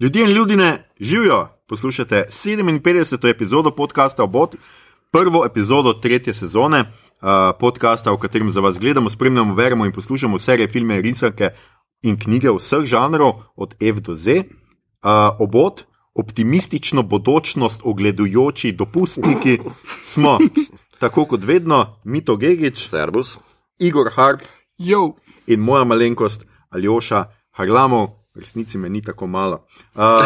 Ljudje in ljudje živijo, poslušate 57. epizodo podcasta Obot, prvo epizodo tretje sezone uh, podcasta, v katerem za vas gledamo, spremljamo, verjamo in poslušamo serije, filme, risanke in knjige vseh žanrov, od F do Z. Uh, obot, optimistično bodočnost ogledujoči dopustniki smo, tako kot vedno, Mito Gigič, Servus. Igor Harp Jo, in moja malenkost Aljoša Harlamov. V resnici me ni tako malo. Uh,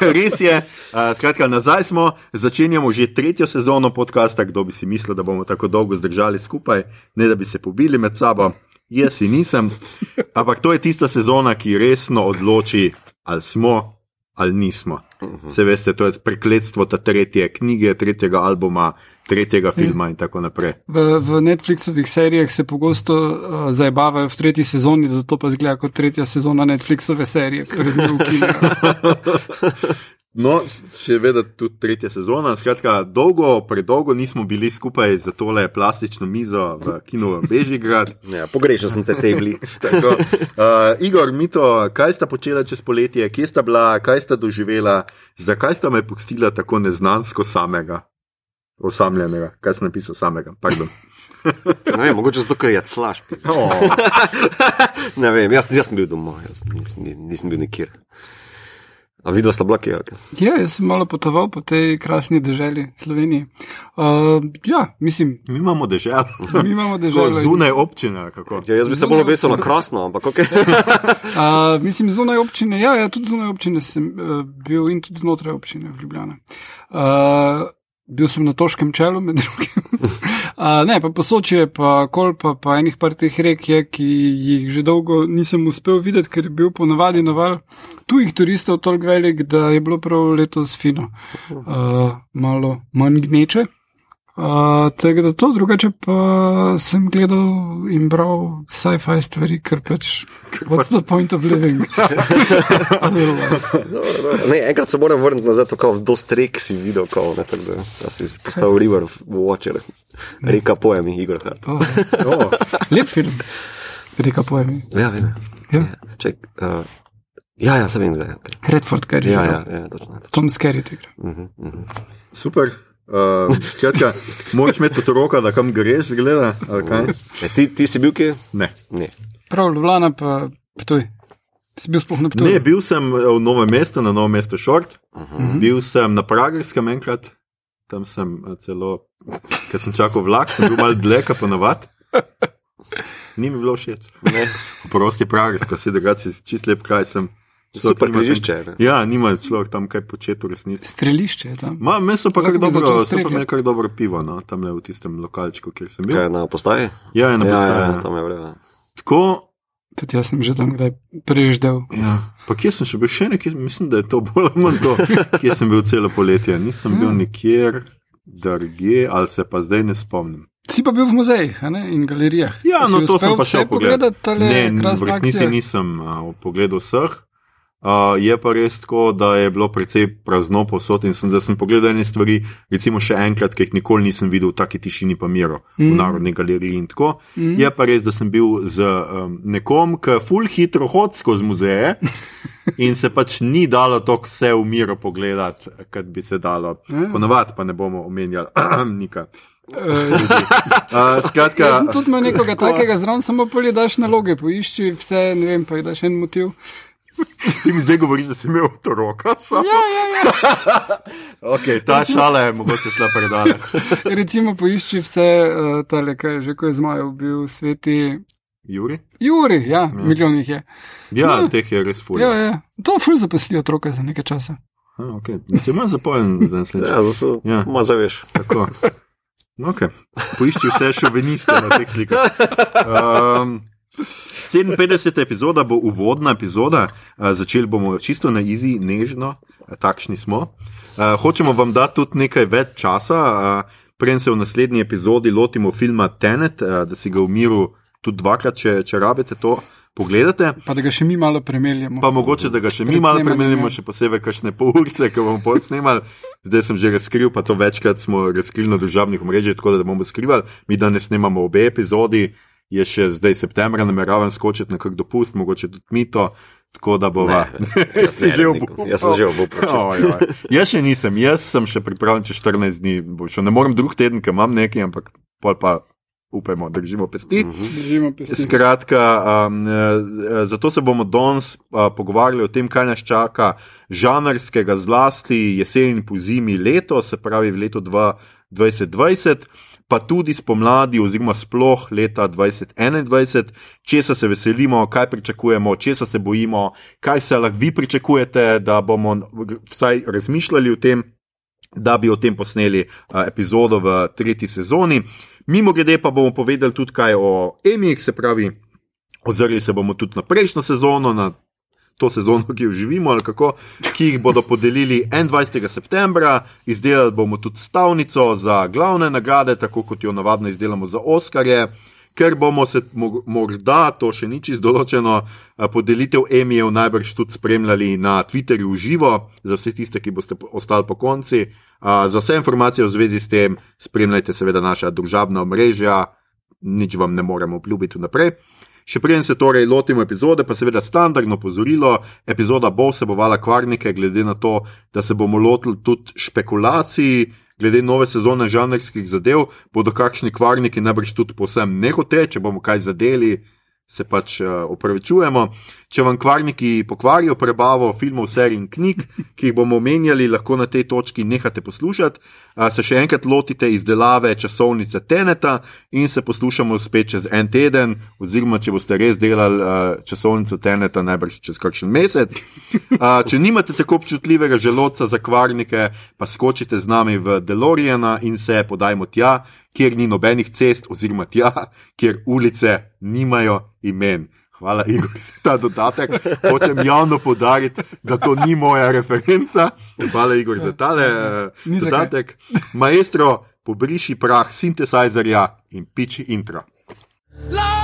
res je, uh, skratka, nazaj smo, začenjamo že tretjo sezono podcasta. Kdo bi si mislil, da bomo tako dolgo zdržali skupaj, ne da bi se pobili med sabo. Jaz si nisem. Ampak to je tista sezona, ki resno odloči, ali smo ali nismo. Se veste, to je prekletstvo te tretje knjige, tretjega albuma, tretjega filma in tako naprej. v, v Netflixovih serijah se pogosto uh, zabavajo v tretji sezoni, zato pa zgleda kot tretja sezona Netflixove serije, ker je zelo ukvarjena. No, še vedno tudi tretja sezona. Skratka, dolgo, predolgo nismo bili skupaj za tole plastično mizo v kinu Bežigrad. Ja, pogrešal sem te. Tako, uh, Igor, Mito, kaj sta počela čez poletje, kje sta bila, kaj sta doživela, zakaj sta me pustila tako neznansko samega, osamljenega, kaj sem napisal samega, pardon. Ne vem, mogoče zato, ker je slaš. Oh, Ne vem, jaz, jaz sem bil doma, jaz nisem, nisem bil nikjer. A vidva sta bila kjer? Ja, jaz sem malo potoval po tej krasni državi Sloveniji. Uh, ja, mislim, mi imamo deželo, mi imamo državo. zunaj občine. kako. Ja, jaz bi se bolj obesil na krasno, ampak ok. Uh, mislim, zunaj občine, ja, ja, tudi zunaj občine sem uh, bil in tudi znotraj občine v Ljubljani. Uh, bil sem na toškem čelu, med drugim. uh, ne, pa posočje, pa kolpa, pa enih par teh rek je, ki jih že dolgo nisem uspel videti, ker je bil ponovadi naval tujih turistov toliko velik, da je bilo prav letos fino. Uh, malo manj gneče. Uh, Tega da to, drugače pa sem gledal in bral sci-fi stvari, ker pač. What's the point of living? Ne, enkrat se moram vrniti nazaj, tako v dost rek si videl, kao, ne, tako da, da si postal River Watcher, reka pojem Igor Hart. oh, Oh, lep film, reka pojmi. Ja, vem. Ja. Ček, uh, ja, ja, se vem zdaj. Okay. Redford, kar je. Ja, ja, ja, točno. točno. Tom Skerry igra. Uh -huh, uh -huh. super. Uh, skratka, moraš imeti tudi roka, da kam greš, gleda. ali kaj? E, ti, ti si bil kje? Ne. Ne. Prav, Ljubljana pa Ptuj. Si bil sploh na Ptuju? Ne, bil sem v Novem mestu, na Novem mestu Short, uh Mhm. -huh. bil sem na Pragerskem enkrat, tam sem eh, celo, ker sem čakal vlak, sem bil mal dlje, kot ponavadi. Ni mi bilo všeč. Ne. Prosti Pragersko, da si čist lep kraj sem. Super tam- križišče. ne. Ja, nima človek tam kaj početi v resnici. Strelišče je tam. Ma, me so pa kar dobro, so pa kar dobro pivo, no, tam le v tistem lokalčku, kjer sem bil. Kaj na postaji? Ja, na Ja, postaji. ja, ja. tam je vreme. Tako, Tudi jaz sem že tam kdaj preždel. Ja, pa kje sem še bil, še nekje, mislim, da je to bolj ali manj to, kje sem bil celo poletje. Nisem bil nikjer drugje, ali se pa zdaj ne spomnim. Si pa bil v muzejih a ne, in galerijah. Ja, no to sem pa vse šel pogledat. Ne, v resnici akcija? nisem uh, pogledal vseh. Uh, je pa res tako, da je bilo precej prazno posod in sem, da sem pogledal ene stvari, recimo še enkrat, ki jih nikoli nisem videl v taki tišini pa miru mm. v. Narodni galeriji in tako. Mm. Je pa res, da sem bil z um, nekom, ki ful hitro hod skozi muzeje in se pač ni dalo tako vse v miru pogledati, kot bi se dalo. Ja. Ponovadi pa ne bomo omenjali nika. Eh, Uh, skratka, Jaz sem tudi imel nekoga takega zraven, samo polje daš naloge, poišči vse, ne vem, pa ji daš en motiv. Ti mi zdaj govoriš, da si imel otroka. samo? Ja, ja, ja. Okay, ta šala je mogoče šla predaleč. Recimo poišči vse, uh, tale, kaj je že, ko je zmajev bil sveti. Juri? Juri, ja, ja. milijon jih je. Ja, Ja. teh je res ful. Ja, ja. To ful zaposli otroka za nekaj časa. A, okay. Se ima zapojen za naslednji. Ja, zato Ja. ma zaveš. Tako. No, Okay. Poišči vse šoviniste na teh slikah. Um, 57. epizoda bo uvodna epizoda, začeli bomo čisto na izi, nežno, takšni smo. Hočemo vam dati tudi nekaj več časa, preden se v naslednji epizodi lotimo filma Tenet, da si ga v miru tudi dvakrat, če, če rabite to pogledate. Pa da ga še mi malo premeljemo. Pa mogoče, da ga še mi malo premenimo, ja. še posebej kakšne pol urice, ki bomo posnemali. Zdaj sem že razkril, pa to večkrat smo razkrili na državnih omrežjih, tako da bomo skrivali. Mi danes snemamo obe epizodi, je še zdaj septembra, nameravam skočiti na kak dopust, mogoče tudi mito. Tako da bova. Jaz Si že ne, obupal? jaz sem že obupal. Oj. Jaz še nisem, jaz sem še pripravljen čez 14 dni. bo šel. Ne morem drug teden, ker imam nekaj, ampak pol pa upajmo, držimo pesti. Držimo pesti. Skratka, um, eh, zato se bomo danes uh, pogovarjali o tem, kaj nas čaka žanrskega, zlasti jesen in po zimi leto, se pravi v letu 2020, pa tudi spomladi, oziroma sploh leta 2021, česa se veselimo, kaj pričakujemo, česa se bojimo, kaj se lahko vi pričakujete, da bomo vsaj razmišljali o tem. Da bi o tem posneli uh, epizodo v tretji sezoni. Mimo grede pa bomo povedali tudi kaj o Emijih, se pravi, ozrli se bomo tudi na prejšnjo sezono, na to sezono, ki jo živimo, ali kako, ki jih bodo podelili 21. septembra. Izdelali bomo tudi stavnico za glavne nagrade, tako kot jo navadno izdelamo za Oskarje. Ker bomo se mo- morda, to še ni čisto določeno, podelitev Emijev najbrž tudi spremljali na Twitterju v živo, za vse tiste, ki boste ostali po konci. Za vse informacije v zvezi s tem spremljajte seveda naša družabna omrežja, nič vam ne moremo obljubiti vnaprej. Še preden se torej lotimo epizode, pa seveda standardno pozorilo, epizoda bo vsebovala kvarnike, glede na to, da se bomo lotili tudi špekulacij, glede nove sezone žanrskih zadev, bodo kakšni kvarniki najbrž tudi posebno nehote, če bomo kaj zadeli, se pač uh, opravičujemo. Če vam kvarniki pokvarijo prebavo filmov, serij in knjig, ki jih bomo omenjali, lahko na tej točki nehate poslušati, uh, se še enkrat lotite izdelave časovnice Teneta in se poslušamo spet čez en teden, oziroma če boste res delali uh, časovnico Teneta, najbrž čez kakšen mesec. Če nimate tako občutljivega želodca za kvarnike, pa skočite z nami v Deloriana in se podajmo tja, kjer ni nobenih cest, oziroma tja, kjer ulice nimajo imen. Hvala, Igor, za ta dodatek. Hočem javno podariti, da to ni moja referenca. Hvala, Igor, za tale eh, Ni za kaj. dodatek. Maestro, pobriši prah sintesajzerja in piči intro. In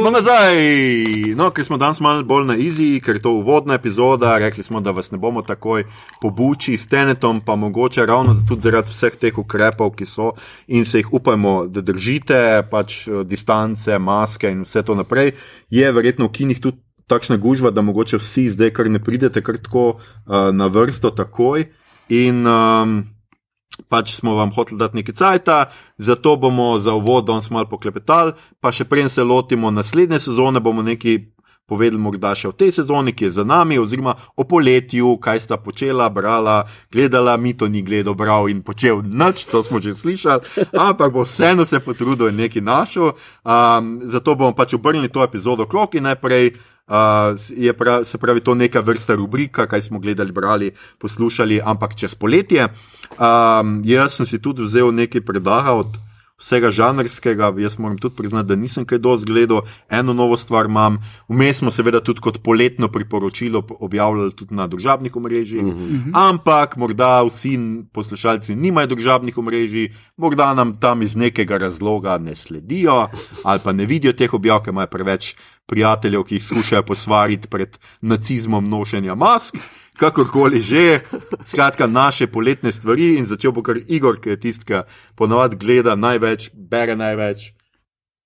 smo nazaj. No, ker smo danes malo bolj na izi, ker je to uvodna epizoda, rekli smo, da vas ne bomo takoj pobuči s tenetom, pa mogoče ravno tudi zaradi vseh teh ukrepov, ki so in se jih upajmo, da držite, pač eh, distance, maske in vse to naprej, je verjetno v kinih tudi takšna gužva, da mogoče vsi zdaj kar ne pridete kar tako uh, na vrsto takoj. In um, pač smo vam hoteli dati nekaj cajta, zato bomo za uvod danes malo poklepetali, pa še preden se lotimo naslednje sezone, bomo nekaj povedali morda še o tej sezoni, ki je za nami, oziroma o poletju, kaj sta počela, brala, gledala, mi to ni gledal, bral in počel nič, to smo že slišali, ampak bo vseeno se potrudil in nekaj našel. Um, zato bomo pač obrnili to epizodo krok in najprej. Uh, je prav, se pravi, to neka vrsta rubrika, kaj smo gledali, brali, poslušali, ampak čez poletje. Um, jaz sem si tudi vzel nekaj predaha od vsega žanrskega, jaz moram tudi priznati, da nisem kaj dosti gledal, eno novo stvar imam. Vmes smo seveda tudi kot poletno priporočilo objavljali tudi na družabnih omrežjih, mm -hmm. ampak morda vsi poslušalci nimajo družabnih omrežij, morda nam tam iz nekega razloga ne sledijo ali pa ne vidijo teh objav, ker imajo preveč prijateljev, ki jih skušajo posvariti pred nacizmom nošenja mask. Kakorkoli že, skratka, naše poletne stvari in začel bo kar Igor, ki je tisti, ki ponovadi gleda največ, bere največ,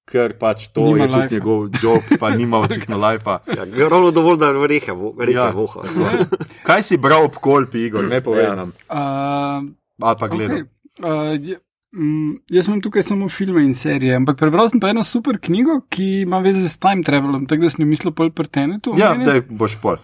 ker pač to Nima je tudi lajfa. njegov job, pa nima očitno lajfa. Ja, ravno dovolj, da rehe, vo- rehe Ja. voha. Kaj si bral ob kolpi, Igor, ne povej Ja. nam, Uh, ali pa gledal. okay. uh, je, mm, jaz imam tukaj samo filme in serije, ampak prebral sem pa eno super knjigo, ki ima veze s time travelom, tako da sem jo mislil pol pri tenetu. Ja, da boš pol.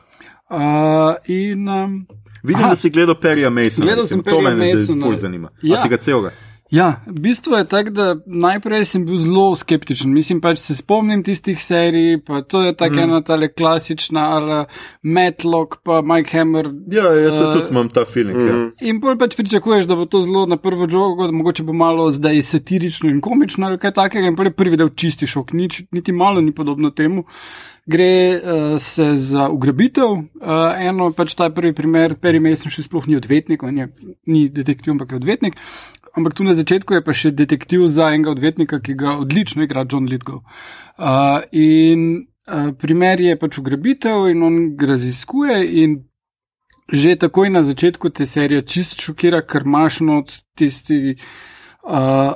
Uh, in um, Vidim, Aha. da si gledal Perija Masona. Gledal sem Perryja To me zdaj Masona. ful zanima. Ja. Ja. Si ga celega? Ja, bistvo je tako, da najprej sem bil zelo skeptičen. Mislim pač se spomnim tistih serij, pa to je tako mm. ena tale klasična, ali Matlock, pa Mike Hammer. Ja, jaz uh, tudi imam ta feeling. Mm -hmm. In pol pač pričakuješ, da bo to zelo na prvo žogo, da mogoče bo malo zdaj satirično in komično ali kaj takega. In prvi del čisti šok, nič, niti malo ni podobno temu. Gre uh, se za ugrabitev. Uh, eno pač ta prvi primer, Perry Mason še sploh ni odvetnik, on je ni detektiv, ampak je odvetnik. Ampak tu na začetku je pa še detektiv za enega odvetnika, ki ga odlično igra John Lidgow. Uh, in uh, primer je pač ugrabitev in on raziskuje in že takoj na začetku te serije čist šokira, ker imaš not tisti uh,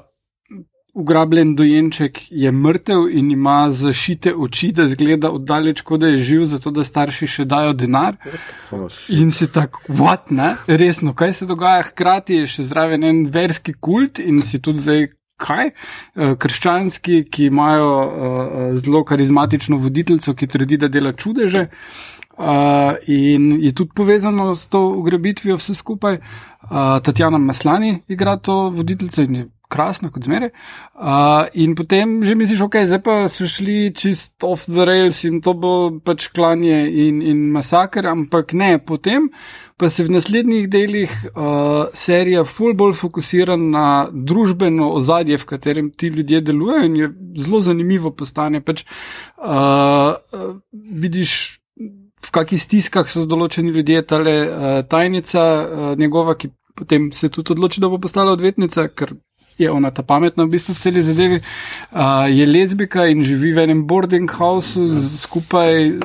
ugrabljen dojenček je mrtev in ima zašite oči, da zgleda oddaleč, kot da je živ, zato da starši še dajo denar. In si tako, what, ne? Resno, kaj se dogaja? Hkrati je še zraven en verski kult in si tudi zdaj. Kaj? Krščanski, ki imajo uh, zelo karizmatično voditeljico, ki trdi, da dela čudeže, uh, in je tudi povezano s to ugrabitvijo vse skupaj. Uh, Tatjana Maslani igra to voditeljico in je krasno, kot zmeraj. Uh, in potem že misliš, ok, zdaj pa so šli čist off the rails in to bo pač klanje in, in masaker, ampak ne, potem pa se v naslednjih delih uh, serija full bolj fokusira na družbeno ozadje, v katerem ti ljudje delujejo in je zelo zanimivo postane. Pač, uh, uh, vidiš, v kakih stiskah so določeni ljudje, tale uh, tajnica uh, njegova, ki potem se tudi odloči, da bo postala odvetnica, ker je ona ta pametna v bistvu v celi zadevi, uh, je lezbika in živi v enem boarding houseu skupaj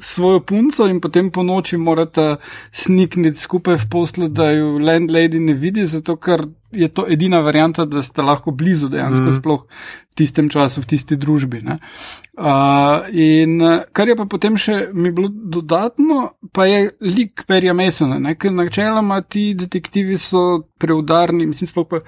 svojo punco in potem po noči morata snikniti skupaj v poslu, da jo landlady ne vidi, zato ker je to edina varijanta, da ste lahko blizu dejansko, mm. sploh v tistem času, v tisti družbi. Uh, in kar je pa potem še mi bilo dodatno, pa je lik Perja Masona, ker načeloma ti detektivi so preudarni, mislim, sploh pa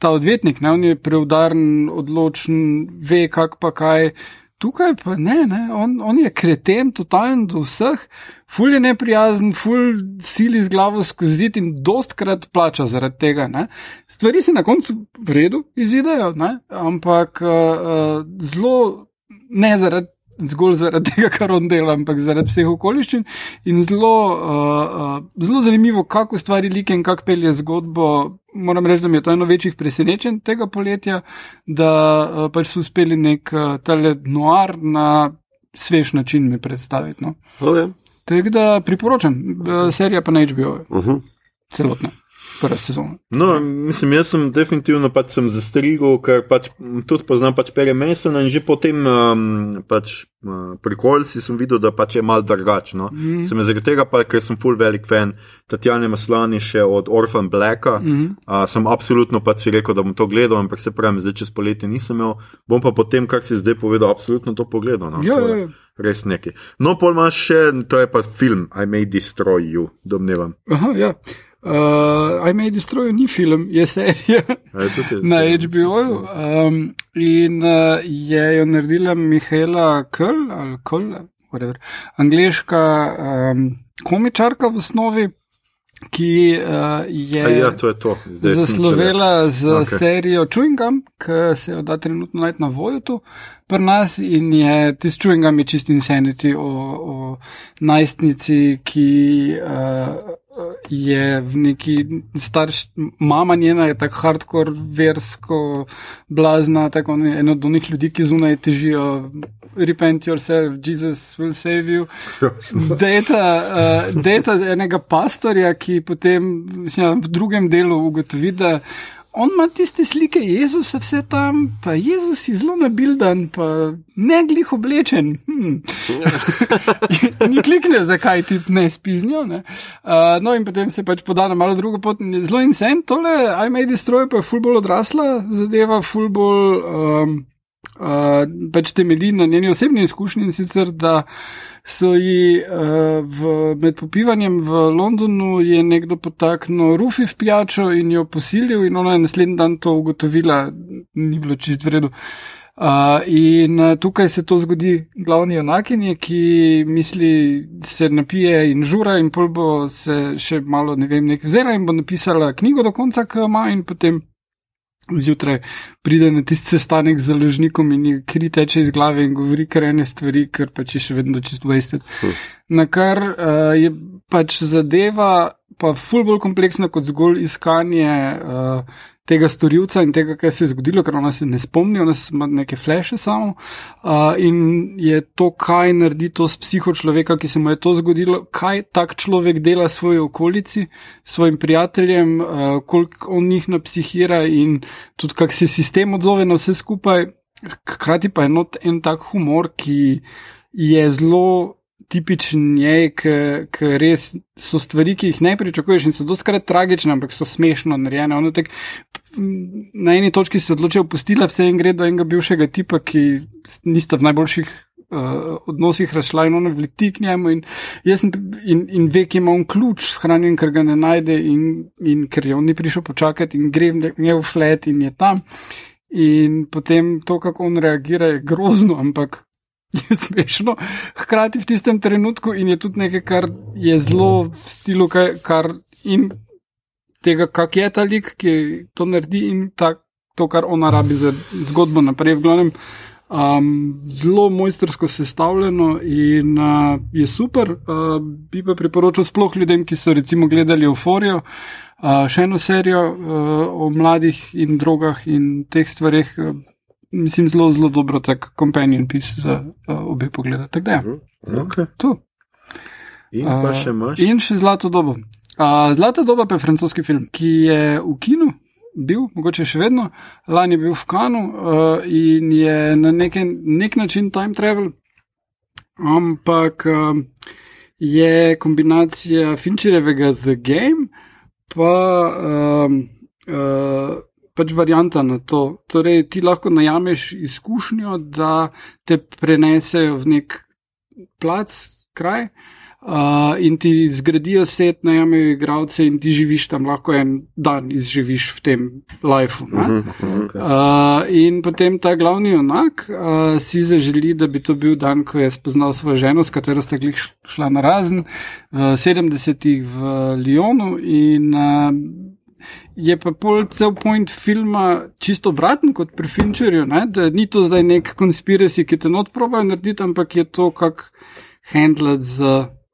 ta odvetnik, ne, on je preudaren, odločen, ve kak pa kaj. Tukaj pa ne, ne. On, on je kreten, totalen do vseh, ful je neprijazen, ful sili z glavo skozi in dostkrat plača zaradi tega. Ne. Stvari se na koncu v redu izidejo, ne. ampak uh, zelo ne zaradi zgolj zaradi tega, kar on dela, ampak zaradi vseh okoliščin. In zelo, uh, uh, zelo zanimivo, kako stvari like in kako pelje zgodbo. Moram reči, da mi je to eno večjih presenečenj tega poletja, da uh, pač so uspeli nek uh, tale noir na svež način mi predstaviti. No. Okay. Tako da priporočam, uh, serija pa na HBO. Uh -huh. Celotna prva sezona. No, mislim, jaz sem definitivno pač sem zastrigel, ker pač tudi poznam pač Pere Mesona in že potem um, pač. Uh, pri Kolsi sem videl, da pač je mal drugačno. Mm. Sem zaradi tega, pa, ker sem full velik fan Tatjane Maslani še od Orphan Blacka. Mm. Uh, sem absolutno pač si rekel, da bom to gledal, ampak se pravi, zdaj čez poletje nisem imel. Bom pa potem, kar si zdaj povedal, absolutno to pogledal. No. Jo, jo, jo. Res neki. No, pol imaš še, to je pa film I May Destroy You, domnevam. Aha, ja. Uh, I May Destroy ni film, je serija na HBO. Um, in uh, je jo naredila Mihaela Kull ali Kull, whatever, angliška um, komičarka v osnovi. Ki uh, je, ja, to je to. zaslovela z okay. serijo Chewingham, ki se jo da trenutno najti na Vojutu pri nas in je tisti Chewingham je čist insanity o, o najstnici, ki uh, je v neki starš, mama njena je tako hardcore, versko, blazna, tako eno od onih ljudi, ki zunaj težijo. Repent yourself, Jesus will save you. Data, uh, data enega pastorja, ki potem mislim, v drugem delu ugotovi, da on ima tiste slike Jezusa, vse tam, pa Jezus je zelo nabildan, pa ne glih oblečen. Hmm. Ni klikne, zakaj ti ne spiznijo. Ne? Uh, no, in potem se pač poda na malo drugo pot. Zelo in sen, tole, I may destroy, pa je ful bolj odrasla zadeva, ful bolj um, uh, pač temelji na njeni osebni izkušnji in sicer da so ji uh, v, med popivanjem v Londonu je nekdo potaknil rufi v pijačo in jo posilil, in ona je naslednji dan to ugotovila, ni bilo čist vredno. Uh, in uh, tukaj se to zgodi glavni onakinji, ki misli, se napije in žura, in pol bo se še malo, ne vem, nekaj vzela in bo napisala knjigo do konca, ki ima in potem zjutraj pride na tisti sestanek z založnikom in ji kri teče iz glave in govori kar ene stvari, ker pač je še vedno čisto wasted. Hm. Na kar uh, je pač zadeva pa ful bolj kompleksna kot zgolj iskanje uh, tega storilca in tega, kaj se je zgodilo, ker ona se ne spomni, ona ima neke fleše samo. Uh, in je to, kaj naredi to s psiho človeka, ki se mu je to zgodilo, kaj tak človek dela svoji okolici, svojim prijateljem, uh, koliko on njih napsihira in tudi kak se sistem odzove na vse skupaj. Hkrati pa je not en tak humor, ki je zelo tipičen je, ker res so stvari, ki jih ne pričakuješ in so doskrat tragične, ampak so smešno narejene. Tak, na eni točki se odločijo postila vse in gre do enega bivšega tipa, ki nista v najboljših uh, odnosih rašla in ono vleti k njemu in, sem, in, in ve, ki ima on ključ shranjen, ker ga ne najde in, in ker je on ni prišel počakati in gre v njegov flet in je tam. In potem to, kako on reagira, je grozno, ampak je smešno, hkrati v tistem trenutku in je tudi nekaj, kar je zelo v stilu, kar in tega, kak je ta lik, ki to naredi in ta, to, kar ona rabi za zgodbo naprej. V glavnem, um, zelo mojstersko sestavljeno in uh, je super. Uh, bi pa priporočal sploh ljudem, ki so recimo gledali Euforijo. Uh, še eno serijo uh, o mladih in drogah in teh stvarih, uh, mislim, zelo, zelo dobro, tak companion piece za uh, obe poglede. Tako da, ja. Mhm, okay. tu. In pa še imaš. Uh, in še Zlato dobo. Uh, Zlata doba pa je francoski film, ki je v kinu. Bil, mogoče še vedno, lani je bil v Kanu uh, in je na neke, nek način time travel, ampak uh, je kombinacija Fincherjevega The Game, pa uh, uh, pač varianta na to. Torej, ti lahko najameš izkušnjo, da te prenesejo v nek plac, kraj. Uh, in ti zgradijo set, najamejo igralce, in ti živiš tam, lahko en dan izživiš v tem lifeu. Uh -huh, okay. uh, in potem ta glavni onak uh, si zaželi, da bi to bil dan, ko je spoznal svojo ženo, s katero sta glih šla na razen, v 70-ih v Lyonu. In uh, je pa pol cel point filma čisto obraten kot pri Fincherju, ne? da ni to zdaj nek konspiracy, ki te not probajo narediti, ampak je to, kako handlati z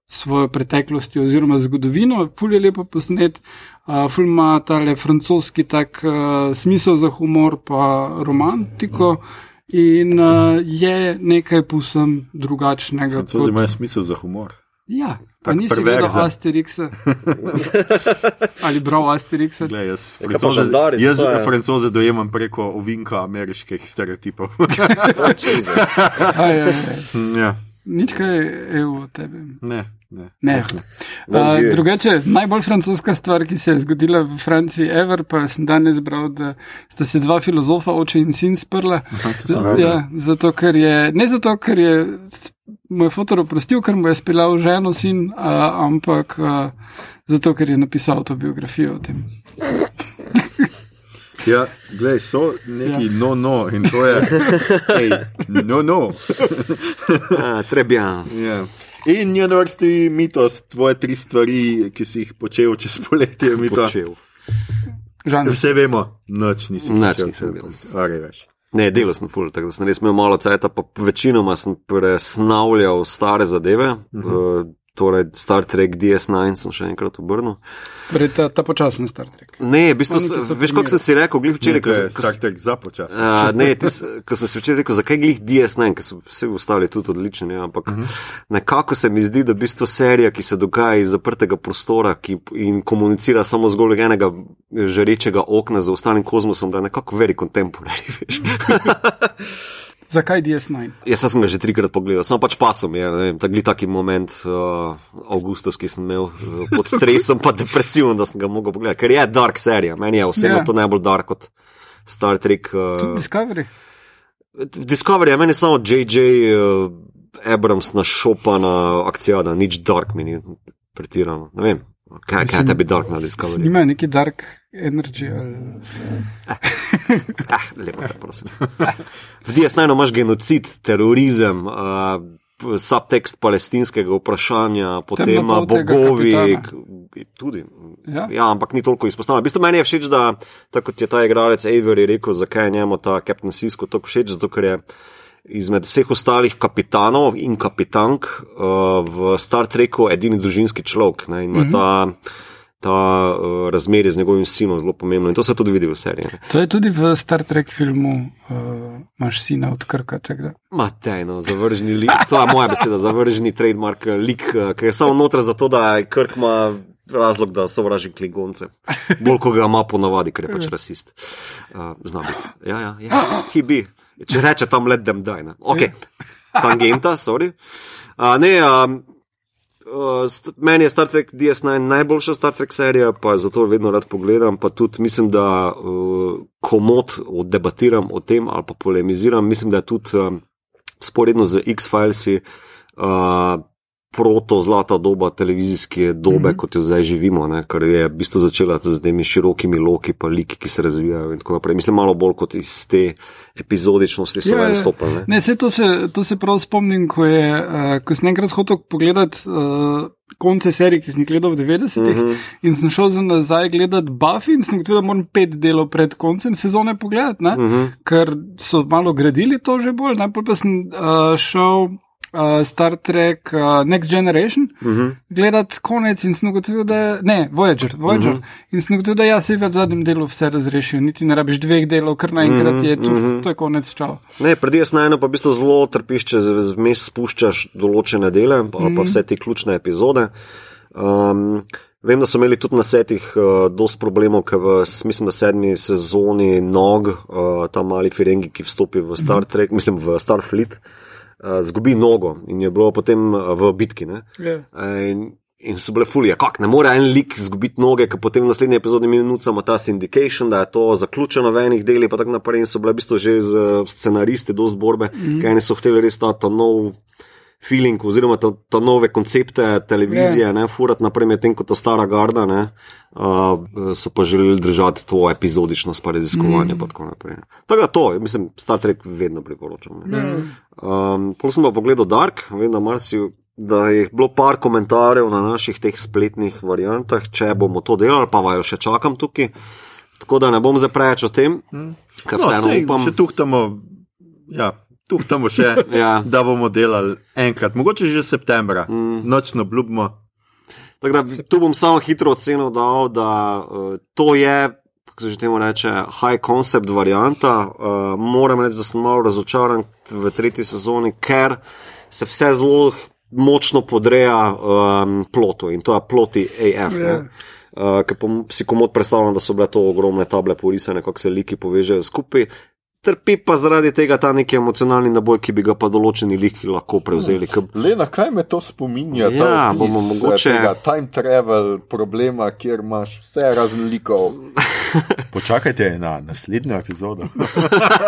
svojo preteklostjo oziroma zgodovino. Ful je lepo posnet, uh, ful ima tale francoski tak uh, smisel za humor pa romantiko. In uh, je nekaj povsem drugačnega. To kot... ima smisel za humor. Ja, pa nisi videl Asterixa. Ali bral Asterixa. Glej, jaz francoze, jaz francoze dojemam preko ovinka ameriških stereotipov. aj, aj. Ja. Nič kaj je v tebi. Ne. Ne. Ne. Uh, drugače, najbolj francoska stvar, ki se je zgodila v Franciji, ever, pa sem danes bral, da sta se dva filozofa, oče in sin, sprla. Ja, zato, ker je, ne zato, ker je moj fotor oprostil, ker mu je spilal ženo sin, uh, ampak uh, zato, ker je napisal autobiografijo o tem. Ja, gledaj, so neki ja. no, no, in to je, hej, no, no. Treba. Ja. In njen vrsti mitos, tvoje tri stvari, ki si jih počel čez poletje, mitos. Žanr. Vse vemo, noč nisem. Noč nisem bil. Ne, delo sem full, tako da sem res imel malo cajta, pa večinoma sem presnavljal stare zadeve. Uh -huh. uh, torej Star Trek DS9 sem še enkrat obrnil. Torej, ta, ta počasen Star Trek. Ne, v bistvu, veš, kot sem si rekel, glih včeraj, ko sem Star Trek za počasen. Uh, ne, tis, ko sem si včeraj rekel, zakaj glih DS9, ker so vsi ostali tudi odlični, ja, ampak uh mhm. -huh. nekako se mi zdi, da v bistvu serija, ki se dogaja iz zaprtega prostora ki, in komunicira samo zgolj enega žarečega okna za ostalim kozmosom, da je nekako very contemporary, veš. Zakaj DS9? Jaz sem ga že trikrat pogledal, samo pač pasom je, tako je taki moment, uh, Augustus, ki sem imel uh, pod stresom, pa depresiven, da sem ga mogel pogledati, ker je dark serija, meni je vseeno yeah. Ja. to najbolj dark kot Star Trek. Uh, Discovery. Discovery je meni samo J.J. Uh, Abrams našopana akcija, da nič dark mi ni pretirano. Ne vem, kaj, kaj tebi dark na Discovery. Nima neki dark energy. Ali... ah, lepo, te prosim. V DS9 imaš genocid, terorizem, uh, subtekst palestinskega vprašanja, potem bogovi. Tudi. Ja. ja, ampak ni toliko izpostavljeno. V bistvu meni je všeč, da tako kot je ta igralec Avery rekel, zakaj je njemu ta Captain Sisko tako všeč, zato ker je. Izmed vseh ostalih kapitanov in kapitank uh, v Star Treku edini družinski človek. In uh -huh. ta ta uh, razmerje z njegovim sinom zelo pomembno in to se tudi vidi v seriji. Ne. To je tudi v Star Trek filmu, uh, imaš sina od Krka. Matejno, zavržni lik, to je moja beseda, zavržni trademark lik, ki je samo noter zato, da je Krk ima razlog, da sovraži kligonce. Bolj ko ga ima ponavadi, ker je pač rasist. Uh, Znam biti. Ja, ja, ja. Hibi. Če reče tam let them die. Ok, tangenta, sorry. Uh, ne, um, Uh, meni je Star Trek DS9 najboljša Star Trek serija, pa zato vedno rad pogledam. Pa tudi mislim, da uh, komod debatiram o tem ali pa polemiziram. Mislim, da je tudi um, sporedno z X-Filesi uh, proto zlata doba televizijske dobe, mm -hmm. kot jo zdaj živimo, ne, kar je v bistvu začela z temi širokimi loki, pa liki, ki se razvijajo in tako naprej. Mislim, malo bolj kot iz te epizodičnosti so ven stopili. Ne, ne se, to, se, to se prav spomnim, ko, je, uh, ko sem enkrat hotel pogledati. Uh, Konce serije, ki sem jih gledal v 90-ih, uh -huh. in sem šel za nazaj gledati Buffy, in sem ugotovil, da moram pet delov pred koncem sezone pogledati, uh mhm. -huh. ker so malo gradili to že bolj. Najprej pa sem uh, šel uh, Star Trek uh, Next Generation, uh mhm. -huh. gledati konec in sem ugotovil, da. Ne, Voyager, Voyager. Uh -huh. In sem ugotovil, da ja, se v zadnjem delu vse razrešil, niti ne rabiš dveh delov, kar naenkrat je tu, uh mhm, -huh. to je konec čal. Ne, pred jasnajno pa v bistvu zelo trpiš, če vmes spuščaš določene dele, pa, uh -huh. pa vse te ključne epizode. Um, Vem, da so imeli tudi na setih uh, dosti problemov, ker v mislim, sedmi sezoni nog, uh, ta mali Ferengi, ki vstopi v Star Trek, mislim v Starfleet, uh, uh, zgubi nogo in je bilo potem uh, v bitki. Yeah. Ja. In, in so bile fulje, kako ne more en lik izgubiti noge, ker potem v naslednji epizodi minuta ima ta syndication, da je to zaključeno v enih delih, pa tako naprej. In so bile v bistvu že z scenaristi do zborbe, mm -hmm. kaj ne so hteli res ta nov feeling, oziroma ta, ta nove koncepte televizije, yeah. ne furati naprej, medtem ko ta stara garda, ne, uh, so pa želeli držati to epizodičnost, pa raziskovanje. Mm. Pa tako da to, mislim, Star Trek vedno priporočam. Mm. Um, Potem sem pa pogledal Dark, vem, da marsi. Da je bilo par komentarjev na naših teh spletnih variantah, če bomo to delali, pa vajo še čakam tukaj. Tako da ne bom zdaj preveč o tem, mm. ker no, vseeno upam. Če tuhtamo, ja, tu bomo še, ja. da bomo delali enkrat, mogoče že septembra, mm. nočno obljubimo. Da, tu bom samo hitro ocenil, da, da uh, to je, kako se že temu reče, high concept varianta. Uh, moram reči, da sem malo razočaran v tretji sezoni, ker se vse zelo močno podreja um, plotu in to je ploti AF. Yeah. Uh, Ker si komod predstavljam, da so bile to ogromne table porisane, kako se liki povežejo skupaj trpi pa zaradi tega ta neki emocionalni naboj, ki bi ga pa določeni liki lahko prevzeli. K... Le na kaj me to spominja? Ja, bomo eh, mogoče. Time travel problema, kjer imaš vse raznoliko. Počakajte na naslednjo epizodo.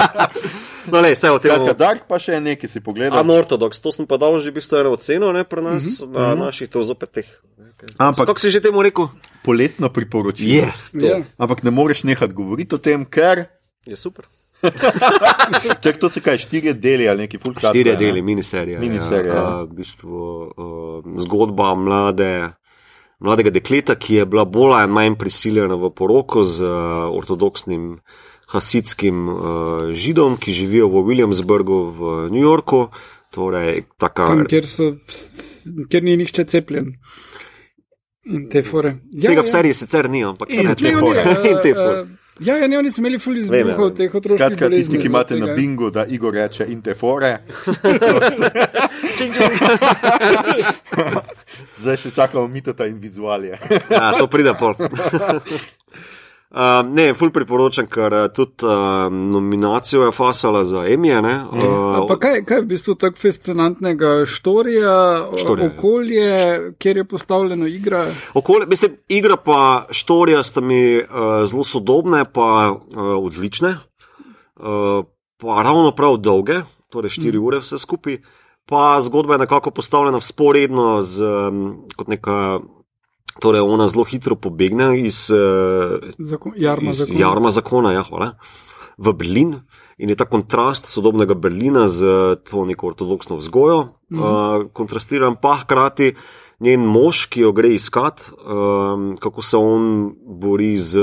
no, le, vse o tem. Skratka, Dark pa še nekaj si pogledal. Anortodoks, to sem pa dal že bistveno oceno, ne pri nas, uh -huh, na uh -huh. naših to zopet teh. Ampak, kako si že temu rekel? Poletno priporočilo. Yes, yeah. Ampak ne moreš nehati govoriti o tem, ker je super. Če to se kaj, štiri deli ali neki fulk. Štiri deli, miniserija. miniserija ja. ja. V bistvu, uh, zgodba mlade, mladega dekleta, ki je bila bolj ali manj prisiljena v poroko z uh, ortodoksnim hasitskim uh, židom, ki živijo v Williamsburgu v New Yorku. Torej, taka... Tam, kjer, so, kjer ni nihče cepljen. In te fore. Ja, Tega ja. v seriji sicer ni, ampak in te fore. in te fore. Ja, ja, ne, oni so imeli fully zbruhov teh otrok. Skratka, tisti, ki imate na bingu, da Igor reče in te fore. Zdaj še čakamo mitota in vizualije. ja, to pride pol. Uh, ne, ful priporočam, ker uh, tudi uh, nominacijo je fasala za Emije. Uh, kaj, kaj je v bistvu tako fascinantnega štorija, štorija ja. okolje, ja. kjer je postavljeno igra? Okolje, mislim, igra pa štorija sta mi uh, zelo sodobne, pa uh, odlične, uh, pa ravno prav dolge, torej 4 mm. ure vse skupaj. Pa zgodba je nekako postavljena sporedno z um, kot neka. Torej, ona zelo hitro pobegne iz, eh, Zakon, jarma, iz zakona. jarma zakona ja, hvala, v Berlin in je ta kontrast sodobnega Berlina z to neko ortodoksno vzgojo, mhm. uh, kontrastiran pa hkrati njen mož, ki jo gre iskat, um, kako se on bori z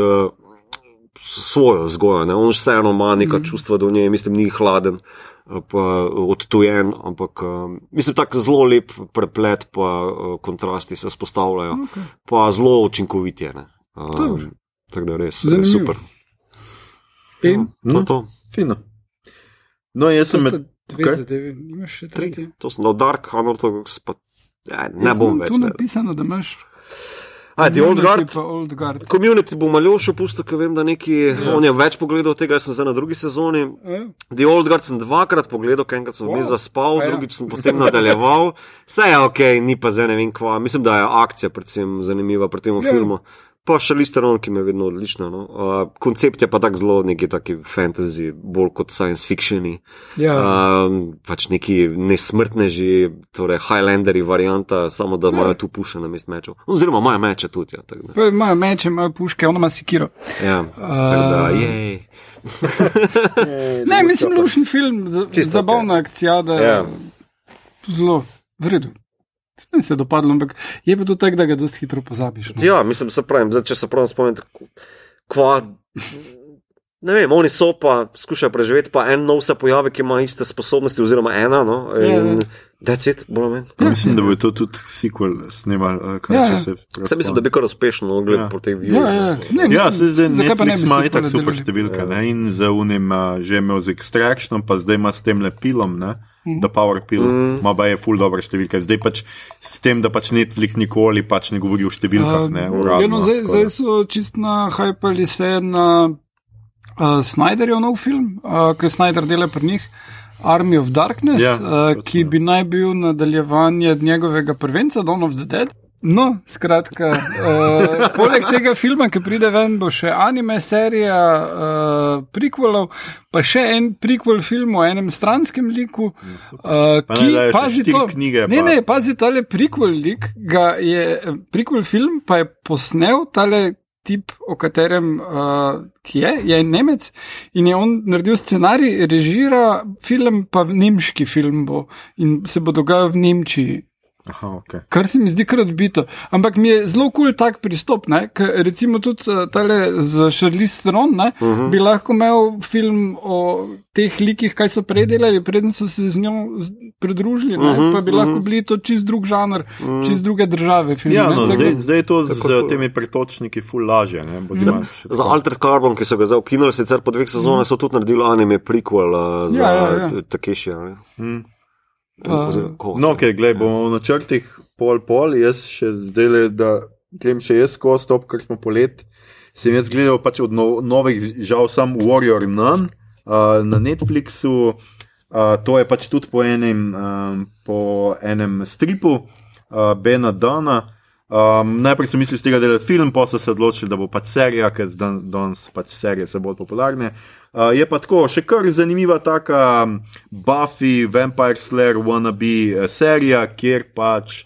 svojo vzgojo. Ne? On vseeno ima neka mm. čustva do nje, mislim, ni hladen. Pa odtujen, ampak mislim, tako zelo lep preplet, pa kontrasti se spostavljajo, okay. pa zelo učinkovitje. Um, tako da res, res super. In no, to. Fino. No, jaz sem med. Dve zadeve, imaš še tri. To sem dal Dark, Unorthodox, pa ja, ne jaz bom več. Tu je napisano, da imaš. A, The Old Guard. Old Guard. Community bo malo še pustil, ker vem, da neki, yeah. on je več pogledal tega, jaz sem zdaj na drugi sezoni. Yeah. The Old Guard sem dvakrat pogledal, enkrat sem wow. zaspal, ja. drugič sem potem nadaljeval. Vse je ok, ni pa zdaj ne vem kva. Mislim, da je akcija predvsem zanimiva pri tem yeah. filmu. Pa še Listeron, ki mi je vedno odlična. No? Uh, koncept je pa tako zelo neki taki fantasy, bolj kot science fiction. Ja. Uh, pač neki nesmrtneži, torej Highlanderi, varianta, samo da imajo ja. tu puše na mest mečev. Oziroma imajo meče tudi. Ja, imajo meče, imajo puške, ono ima sikiro. Ja, uh, da, jej. ne, mislim, lušen film, zabavna okay. akcija, da je ja. zelo vredu. Mi se je dopadlo, ampak je pa to tako, da ga dosti hitro pozabiš. No? Ja, mislim, se pravim, zdaj, če se prav spomnim, kva. Ne vem, oni so pa skušali preživeti, pa en nov se pojavi, ki ima iste sposobnosti, oziroma ena. No, ja, ja. Decit, bolj ali manj. Mislim, da bo to tudi sequel snimal. Ja, ja. se, se mislim, da bi kar uspešno mogli ja. po tej vidi. Ja, ja. Ne, ja se zdaj Netflix ima i tak super številka. Ja. In za unim že imel z Extraction, pa zdaj ima s tem lepilom. Ne? Mhm. The Power Pill, mm. ima pa je full dobro številka. Zdaj pač s tem, da pač Netflix nikoli pač ne govori o številkah. Ne, uradno, ja, no, zdaj, zdaj so čist na hypeli se na uh, Snyderjev nov film, uh, ki Snyder dela pri njih. Army of Darkness, ja, uh, ki bi naj bil nadaljevanje njegovega prvenca, Dawn of the Dead. No, skratka, uh, poleg tega filma, ki pride ven, bo še anime serija uh, prequelov, pa še en prequel film o enem stranskem liku, uh, ki pazi to. Knjige, ne, ne, pazi tale prequel lik, ga je prequel film, pa je posnel tale tip, o katerem uh, je, je Nemec in je on naredil scenarij, režira film, pa nemški film bo in se bo dogajal v Nemčiji. Aha, okay. Kar se mi zdi kar odbito. Ampak mi je zelo kul cool tak pristop. Recimo tudi uh, tale z Charlize Theron uh mhm. -huh. bi lahko imel film o teh likih, kaj so predelali, preden so se z njo pridružili. Uh mhm, -huh, pa bi uh -huh. lahko mhm. bili to čist drug žanr, uh -huh. čist druge države. Film, ja, no, zdaj, zdaj je to z tako, temi pretočniki ful lažje. Za, za Altered Carbon, ki so ga zdaj ukinuli, sicer po dveh sezonah so tudi naredili anime prequel uh, za ja, ja, ja. Takešija. No, okay, glej, bomo v načrtih pol pol, jaz še zdaj le, da grem še jaz skozi to, ker smo polet. Sem jaz gledal pač od no, novih, žal, sam Warrior Nun uh, na Netflixu. Uh, to je pač tudi po enem, um, po enem stripu uh, Bena Dana. Um, najprej so mislili z tega delati film, pa so se odločili, da bo pač serija, ker danes pač serije so bolj popularne. Uh, je pa tako, še kar zanimiva taka Buffy, Vampire Slayer, wannabe eh, serija, kjer pač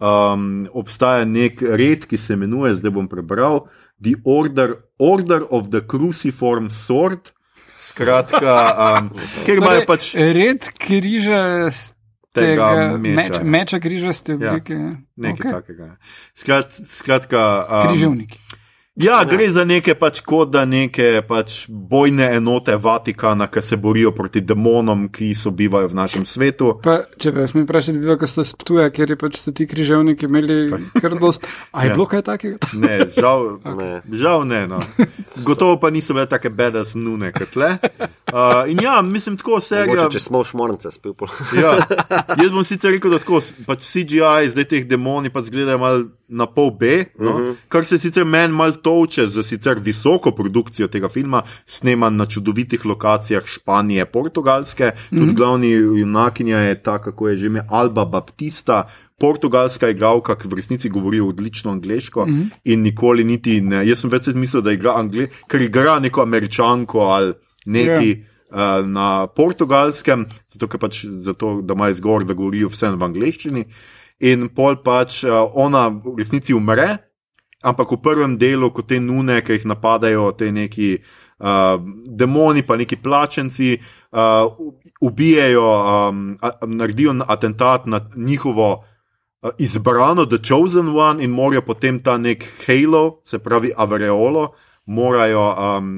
um, obstaja nek red, ki se imenuje, zdaj bom prebral, The Order, Order of the Cruciform Sword. Skratka, um, ker imajo torej, pač. Red križa tega meča, meča, meča križaste ja, oblike. Ja, nekaj okay. takega. Skrat, skratka, um, križevniki. Ja, gre za neke pač kot da neke pač bojne enote Vatikana, ki se borijo proti demonom, ki so bivajo v našem svetu. Pa, če pa smo vprašali, videl, ko ste sptuje, ker je pač so ti križevniki imeli kar dost. A je ja. bilo kaj takega? Ne, žal okay. ne. Žal ne no. Gotovo pa niso bile take bedas nune kot le. Uh, in ja, mislim, tako serija. Če smo v šmornice spil. ja, jaz bom sicer rekel, da tako, pač CGI, zdaj teh demoni pač gledajo malo na pol B, no? uh mhm. -huh. kar se sicer meni malo toče za sicer visoko produkcijo tega filma, sneman na čudovitih lokacijah Španije, Portugalske. Uh -huh. Tudi mhm. glavni junakinja je ta, kako je že ime Alba Baptista. Portugalska igralka, ki v resnici govori odlično angliško mm -hmm. in nikoli niti ne. Jaz sem več mislil, da igra angliško, ker igra neko američanko ali neki yeah. uh, na portugalskem, zato, pač, zato da ima izgovor, da govorijo vse v angliščini. Uh, in pol pač uh, ona v resnici umre, ampak v prvem delu, ko te nune, ki jih napadajo, te neki uh, demoni, pa neki plačenci, uh, ubijajo, um, naredijo atentat na njihovo uh, izbrano, The Chosen One, in morajo potem ta nek halo, se pravi Avreolo, morajo. Um,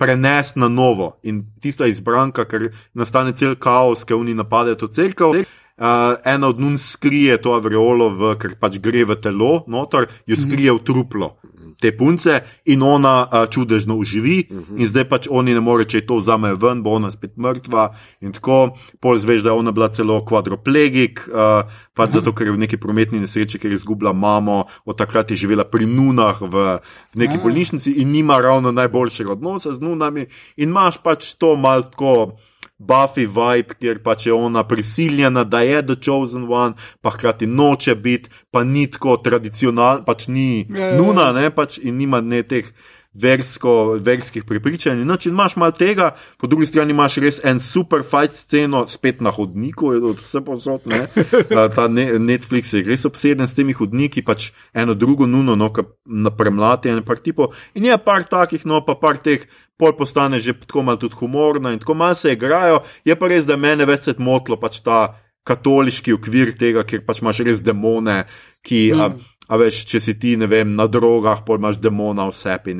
Prenesti na novo in tista izbranka, ker nastane cel kaos, ki oni napadejo to crkvo. Uh, ena od nun skrije to avreolo, v, ker pač gre v telo, noter, jo skrije v truplo te punce in ona uh, čudežno uživi, uh -huh. in zdaj pač oni ne more, če to vzame ven, bo ona spet mrtva. In tako, pol zveš, da je ona bila celo kvadroplegik, uh, pač uh -huh. zato, ker je v neki prometni nesreči, ker je izgubila mamo, od takrat je živela pri nunah v, v neki uh -huh. bolnišnici in nima ravno najboljšega odnosa z nunami, in imaš pač to malko. Buffy vibe, kjer pač je ona prisiljena, da je The Chosen One, pa hkrati noče biti, pa ni tako tradicionalno, pač ni yeah, ja, ja, ja. nuna, ne, pač in nima ne teh versko, verskih prepričanj. No, če imaš malo tega, po drugi strani imaš res en super fight sceno, spet na hodniku, vse posod, ne. Ta Netflix je res obseden s temi hodniki, pač eno drugo nuno, no, na premlati en par tipov. In je par takih, no, pa par teh pol postane že tako malo tudi humorna in tako malo se igrajo. Je pa res, da mene več se motlo pač ta katoliški okvir tega, ker pač imaš res demone, ki. Mm. A, a veš, če si ti, ne vem, na drogah, pol imaš demona v sebi.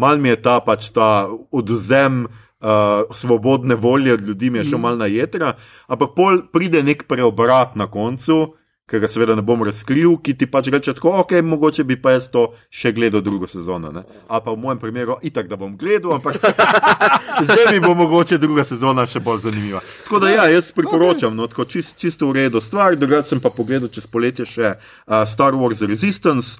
Mal mi je ta pač ta oduzem. Uh, svobodne volje od ljudi je še mm. malo na jedra, ampak pol pride nek preobrat na koncu, ki ga seveda ne bom razkril, ki ti pač reče, tako, ok, mogoče bi pa jaz to še gledal drugo sezono. Ne? A pa v mojem primeru, itak da bom gledal, ampak zdaj mi bo mogoče druga sezona še bolj zanimiva. Tako da ja, jaz priporočam, no, tako čist, čisto v redu stvar, drugače sem pa pogledal čez poletje še uh, Star Wars Resistance.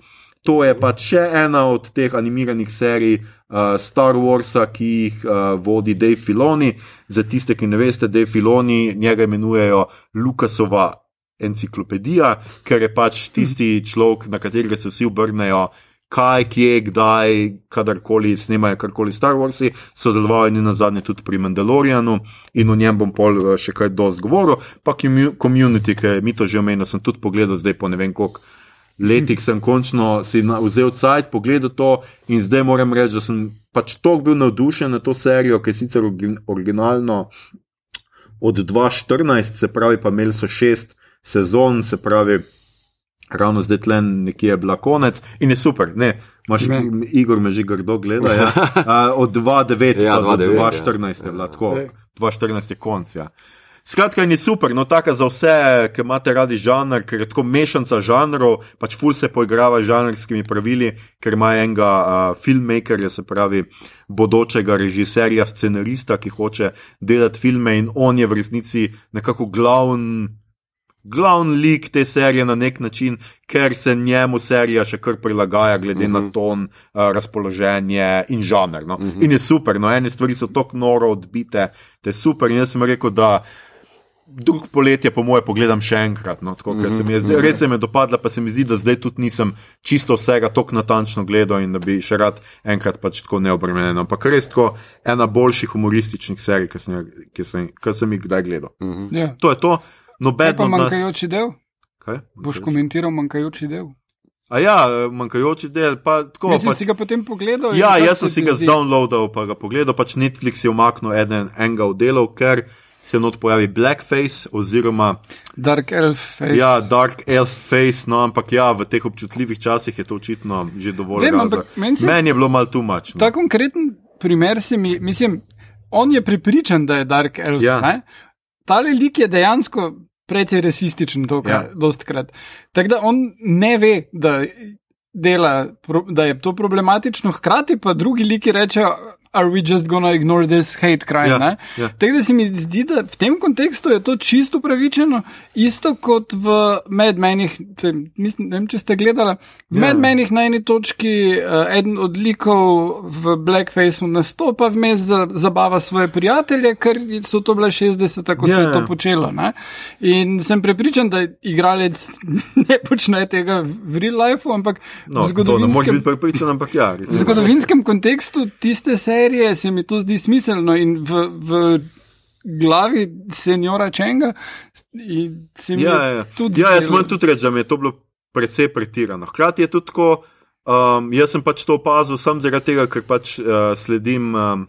To je pač še ena od teh animiranih serij uh, Star Warsa, ki jih uh, vodi Dave Filoni. Za tiste, ki ne veste, Dave Filoni, njega imenujejo Lukasova enciklopedija, ker je pač tisti človek, na katerega se vsi obrnejo, kaj, kje, kdaj, kadarkoli snemajo karkoli Star Warsi, sodeloval je na zadnje tudi pri Mandalorianu in o njem bom pol eh, še kaj dosti govoril, pa community, ki mi to že omenil, sem tudi pogledal zdaj po ne vem koliko. Letih sem končno si vzel cajt, pogledal to in zdaj moram reči, da sem pač tako bil navdušen na to serijo, ki je sicer originalno od 2014, se pravi, pa imeli so šest sezon, se pravi, ravno zdaj tle nekje je bila konec in je super. Ne, Maš, Igor me že grdo gleda. Ja. Od 2009 ja, do 2014 je bila ja, tako, 2014 je konc. Ja. Skratka, ni super, no tako za vse, ki imate radi žanr, ker je tako mešanica žanrov, pač ful se poigrava z žanrskimi pravili, ker ima enega uh, filmmakerja, se pravi, bodočega režiserja, scenarista, ki hoče delati filme in on je v resnici nekako glavni glavni lik te serije na nek način, ker se njemu serija še kar prilagaja, glede uh -huh. na mhm. ton, uh, razpoloženje in žanr. No? Uh mhm. -huh. In je super, no, ene stvari so tako noro odbite, te super. In jaz sem rekel, da drug poletje, po moje, pogledam še enkrat. No, tako, uh -huh. se zdaj, res se mi je dopadla, pa se mi zdi, da zdaj tudi nisem čisto vsega tako natančno gledal in da bi še rad enkrat pač tako neobremenjen. Ampak res tako ena boljših humorističnih serij, ki sem, sem, sem jih kdaj gledal. Uh -huh. yeah. To je to noben od nas. Manjkajoči del? Kaj? Boš komentiral manjkajoči del? A ja, manjkajoči del. Pa, tako, Mislim, pač, si ga potem pogledal? Ja, jaz sem si ga zdownloadal, pa ga pogledal. Pač Netflix je umaknil eden, enega od delov, ker se not pojavi Blackface oziroma Dark Elf Face. Ja, Dark Elf Face, no, ampak ja, v teh občutljivih časih je to očitno že dovolj. Vem, ampak meni men je bilo malo tumačno. Ta konkreten primer se mi, mislim, on je pripričan, da je Dark Elf. Ja. Ta lik je dejansko precej rasističen, to kar ja. dostkrat. Tako da on ne ve, da, dela, da je to problematično, hkrati pa drugi liki rečejo, are we just gonna ignore this hate crime? Ja, ja. Tako da se mi zdi, da v tem kontekstu je to čisto pravičeno, isto kot v Medmenih, ne vem, če ste gledali, v ja. Medmenih na eni točki uh, eden od likov v Blackfaceu nastopa vmes za zabava svoje prijatelje, ker so to bile 60, tako ja, se je to ja. počelo. Ne? In sem prepričan, da igralec ne počne tega v real life, ampak no, v zgodovinskem, ampak ja, v zgodovinskem kontekstu tiste se serije se mi to zdi smiselno in v, v glavi senjora Čenga. Ja, ja. ja, jaz moram tudi reči, da mi je to bilo precej pretirano. Hkrati je tudi tako, um, jaz sem pač to opazil samo zaradi tega, ker pač uh, sledim. Um,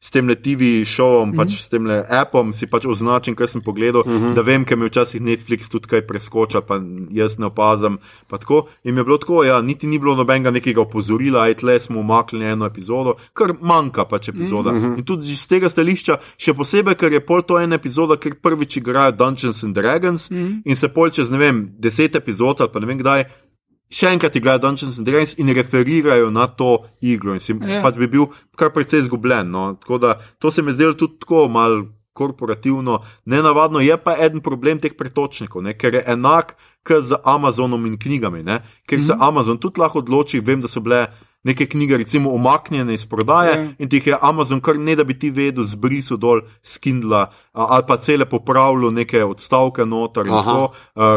s tem TV šovom, mm -hmm. pač s tem appom, si pač označim, kar sem pogledal, mm -hmm. da vem, ker mi včasih Netflix tudi kaj preskoča, pa jaz ne opazam. In mi je bilo tako, ja, niti ni bilo nobenega nekega opozorila, aj tle smo umaknili eno epizodo, kar manjka pač epizoda. Mm -hmm. In tudi z tega stališča, še posebej, ker je pol to ena epizoda, ker prvič igrajo Dungeons and Dragons mm -hmm. in se pol čez ne vem, deset epizod ali pa ne vem kdaj še enkrat igrajo Dungeons and Dragons in referirajo na to igro. In si yeah. Ja. pač bi bil kar precej izgubljen. No? Tako da to se mi zdelo tudi tako malo korporativno, ne navadno. Je pa eden problem teh pretočnikov, ne? ker je enak kot z Amazonom in knjigami. Ne? Ker mm -hmm. se mhm. Amazon tudi lahko odloči, vem, da so bile neke knjige, recimo, umaknjene iz prodaje. Ja. in ti jih je Amazon, kar ne da bi ti vedel, zbrisal dol z Kindla ali pa cele popravljal neke odstavke noter in tako,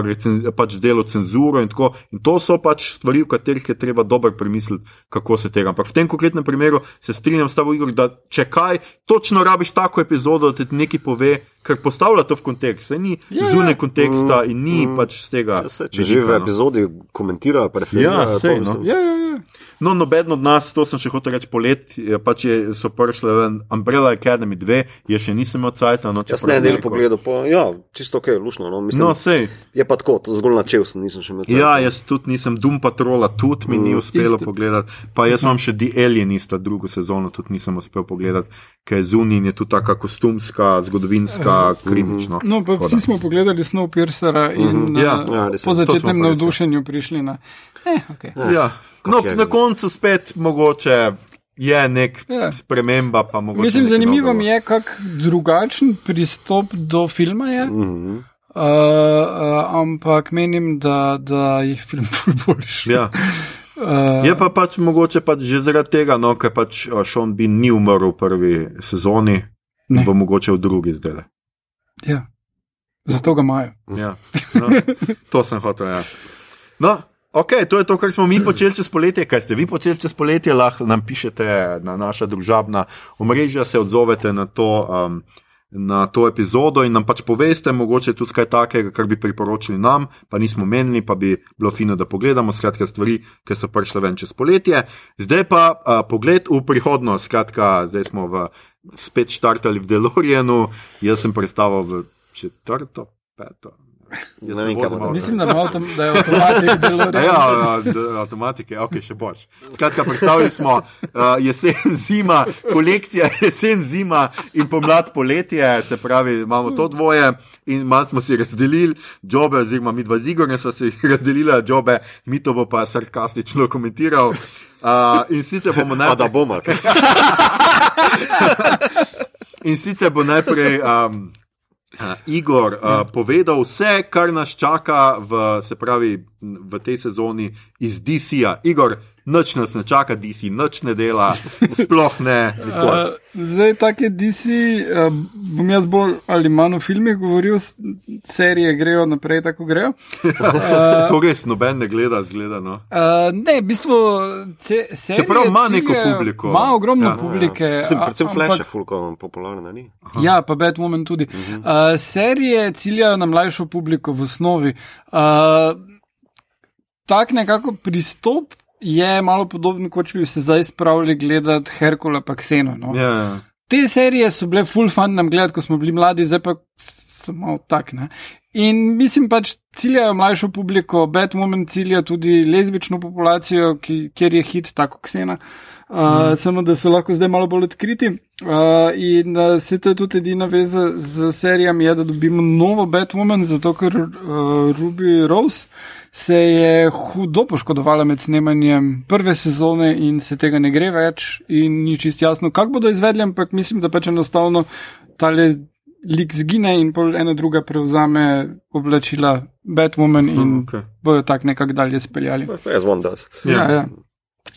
recen, pač delo cenzuro in tako. In to so pač stvari, v katerih je treba dobro premisliti, kako se tega. Ampak v tem konkretnem primeru se strinjam s tabo, Igor, da če kaj, točno rabiš tako epizodo, da ti nekaj pove. Ker postavlja to v kontekst, se ni yeah. Ja. zunaj konteksta mm, in ni mm, pač z tega. Ja, se, če že v no. epizodi komentirajo, preferirajo. Ja, se, no. ja, ja, ja. No, noben od nas, to sem še hotel reči polet, pač je, so prišle ven Umbrella Academy 2, je še nisem imel cajt. No, Jaz ne del pogledal, po, ja, čisto ok, lušno. No, mislim, no, sej. Je pa tako, to zgolj načel sem, nisem še imel cajt. Ja, jaz tudi nisem Doom Patrola, tudi mi mm, ni uspelo isto. pogledati. Pa jaz imam še The Alienista, drugo sezono, tudi nisem uspel pogledati, ker je zunaj je tu taka kostumska, zgodovinska, uh, kritična. No, pa vsi smo pogledali Snowpiercera in uh -huh. ja, ja, po začetnem navdušenju prišli na. Eh, okay. ja. No, na koncu spet mogoče je nek ja. sprememba. Mislim, zanimivo mi je, kako drugačen pristop do filma je. Mm -hmm. uh, uh, ampak menim, da, da je film boljši. Ja. Uh, je pa pač mogoče pač že zaradi tega, no, ker pač Sean Bean ni umrl v prvi sezoni, ne. bo mogoče v drugi zdaj. Ja, zato ga imajo. Ja. No, to sem hotel. Ja. No, Ok, to je to, kar smo mi počeli čez poletje. Kaj ste vi počeli čez poletje, lahko nam pišete na naša družabna omrežja, se odzovete na to, um, na to epizodo in nam pač poveste, mogoče tudi kaj takega, kar bi priporočili nam, pa nismo menili, pa bi bilo fino, da pogledamo. Skratka, stvari, ki so prišle ven čez poletje. Zdaj pa uh, pogled v prihodnost. Skratka, zdaj smo v, spet štartali v Delorienu, jaz sem predstavil v četrto, peto. Mislim, da, da je avtomatika delo. Ja, avtomatike, ok, še boš. Skratka, predstavili smo uh, jesen, zima, kolekcija jesen, zima in pomlad, poletje, se pravi, imamo to dvoje in malo smo si razdelili jobe, oziroma mi dva zigorne smo si razdelili jobe, mi to bo pa sarkastično komentiral. Uh, in sicer bomo najprej. Da bomo. in sicer bo najprej. Um, Uh, Igor, uh, povedal vse, kar nas čaka v, pravi, v tej sezoni iz DC-ja. Igor, noč nas ne čaka, DC, noč ne dela, sploh ne. Uh, zdaj, tako je DC, uh, bom jaz bolj ali manj o filmih govoril, serije grejo naprej, tako grejo. Uh, to res noben ne gleda, zgleda. No. Uh, ne, v bistvu se serije. Čeprav ima neko publiko. Ima ogromno ja, publike. Ja, ja. Predvsem Flash je fulko popularna, ni? Aha. Ja, pa Batwoman tudi. Uh -huh. uh, serije ciljajo na mlajšo publiko v osnovi. Uh, Tak nekako pristop je malo podoben, kot če bi se zdaj spravili gledati Herkula pa Kseno. No. Ja, ja. Te serije so bile full fun nam gledati, ko smo bili mladi, zdaj pa so malo tak. Ne. In mislim pač ciljajo mlajšo publiko, Batwoman cilja tudi lezbično populacijo, ki, kjer je hit tako Ksena. Uh, mm. Samo da so lahko zdaj malo bolj odkriti. Uh, in uh, se to je tudi edina veza z serijami, je, da dobimo novo Batwoman, zato ker uh, Ruby Rose se je hudo poškodovala med snemanjem prve sezone in se tega ne gre več, in ni čist jasno, kako bodo izvedli, ampak mislim, da pač enostavno tale lik zgine in pol ena druga prevzame oblačila Batwoman in okay. bojo tak nekako dalje speljali. As one does. Ja, ja. ja.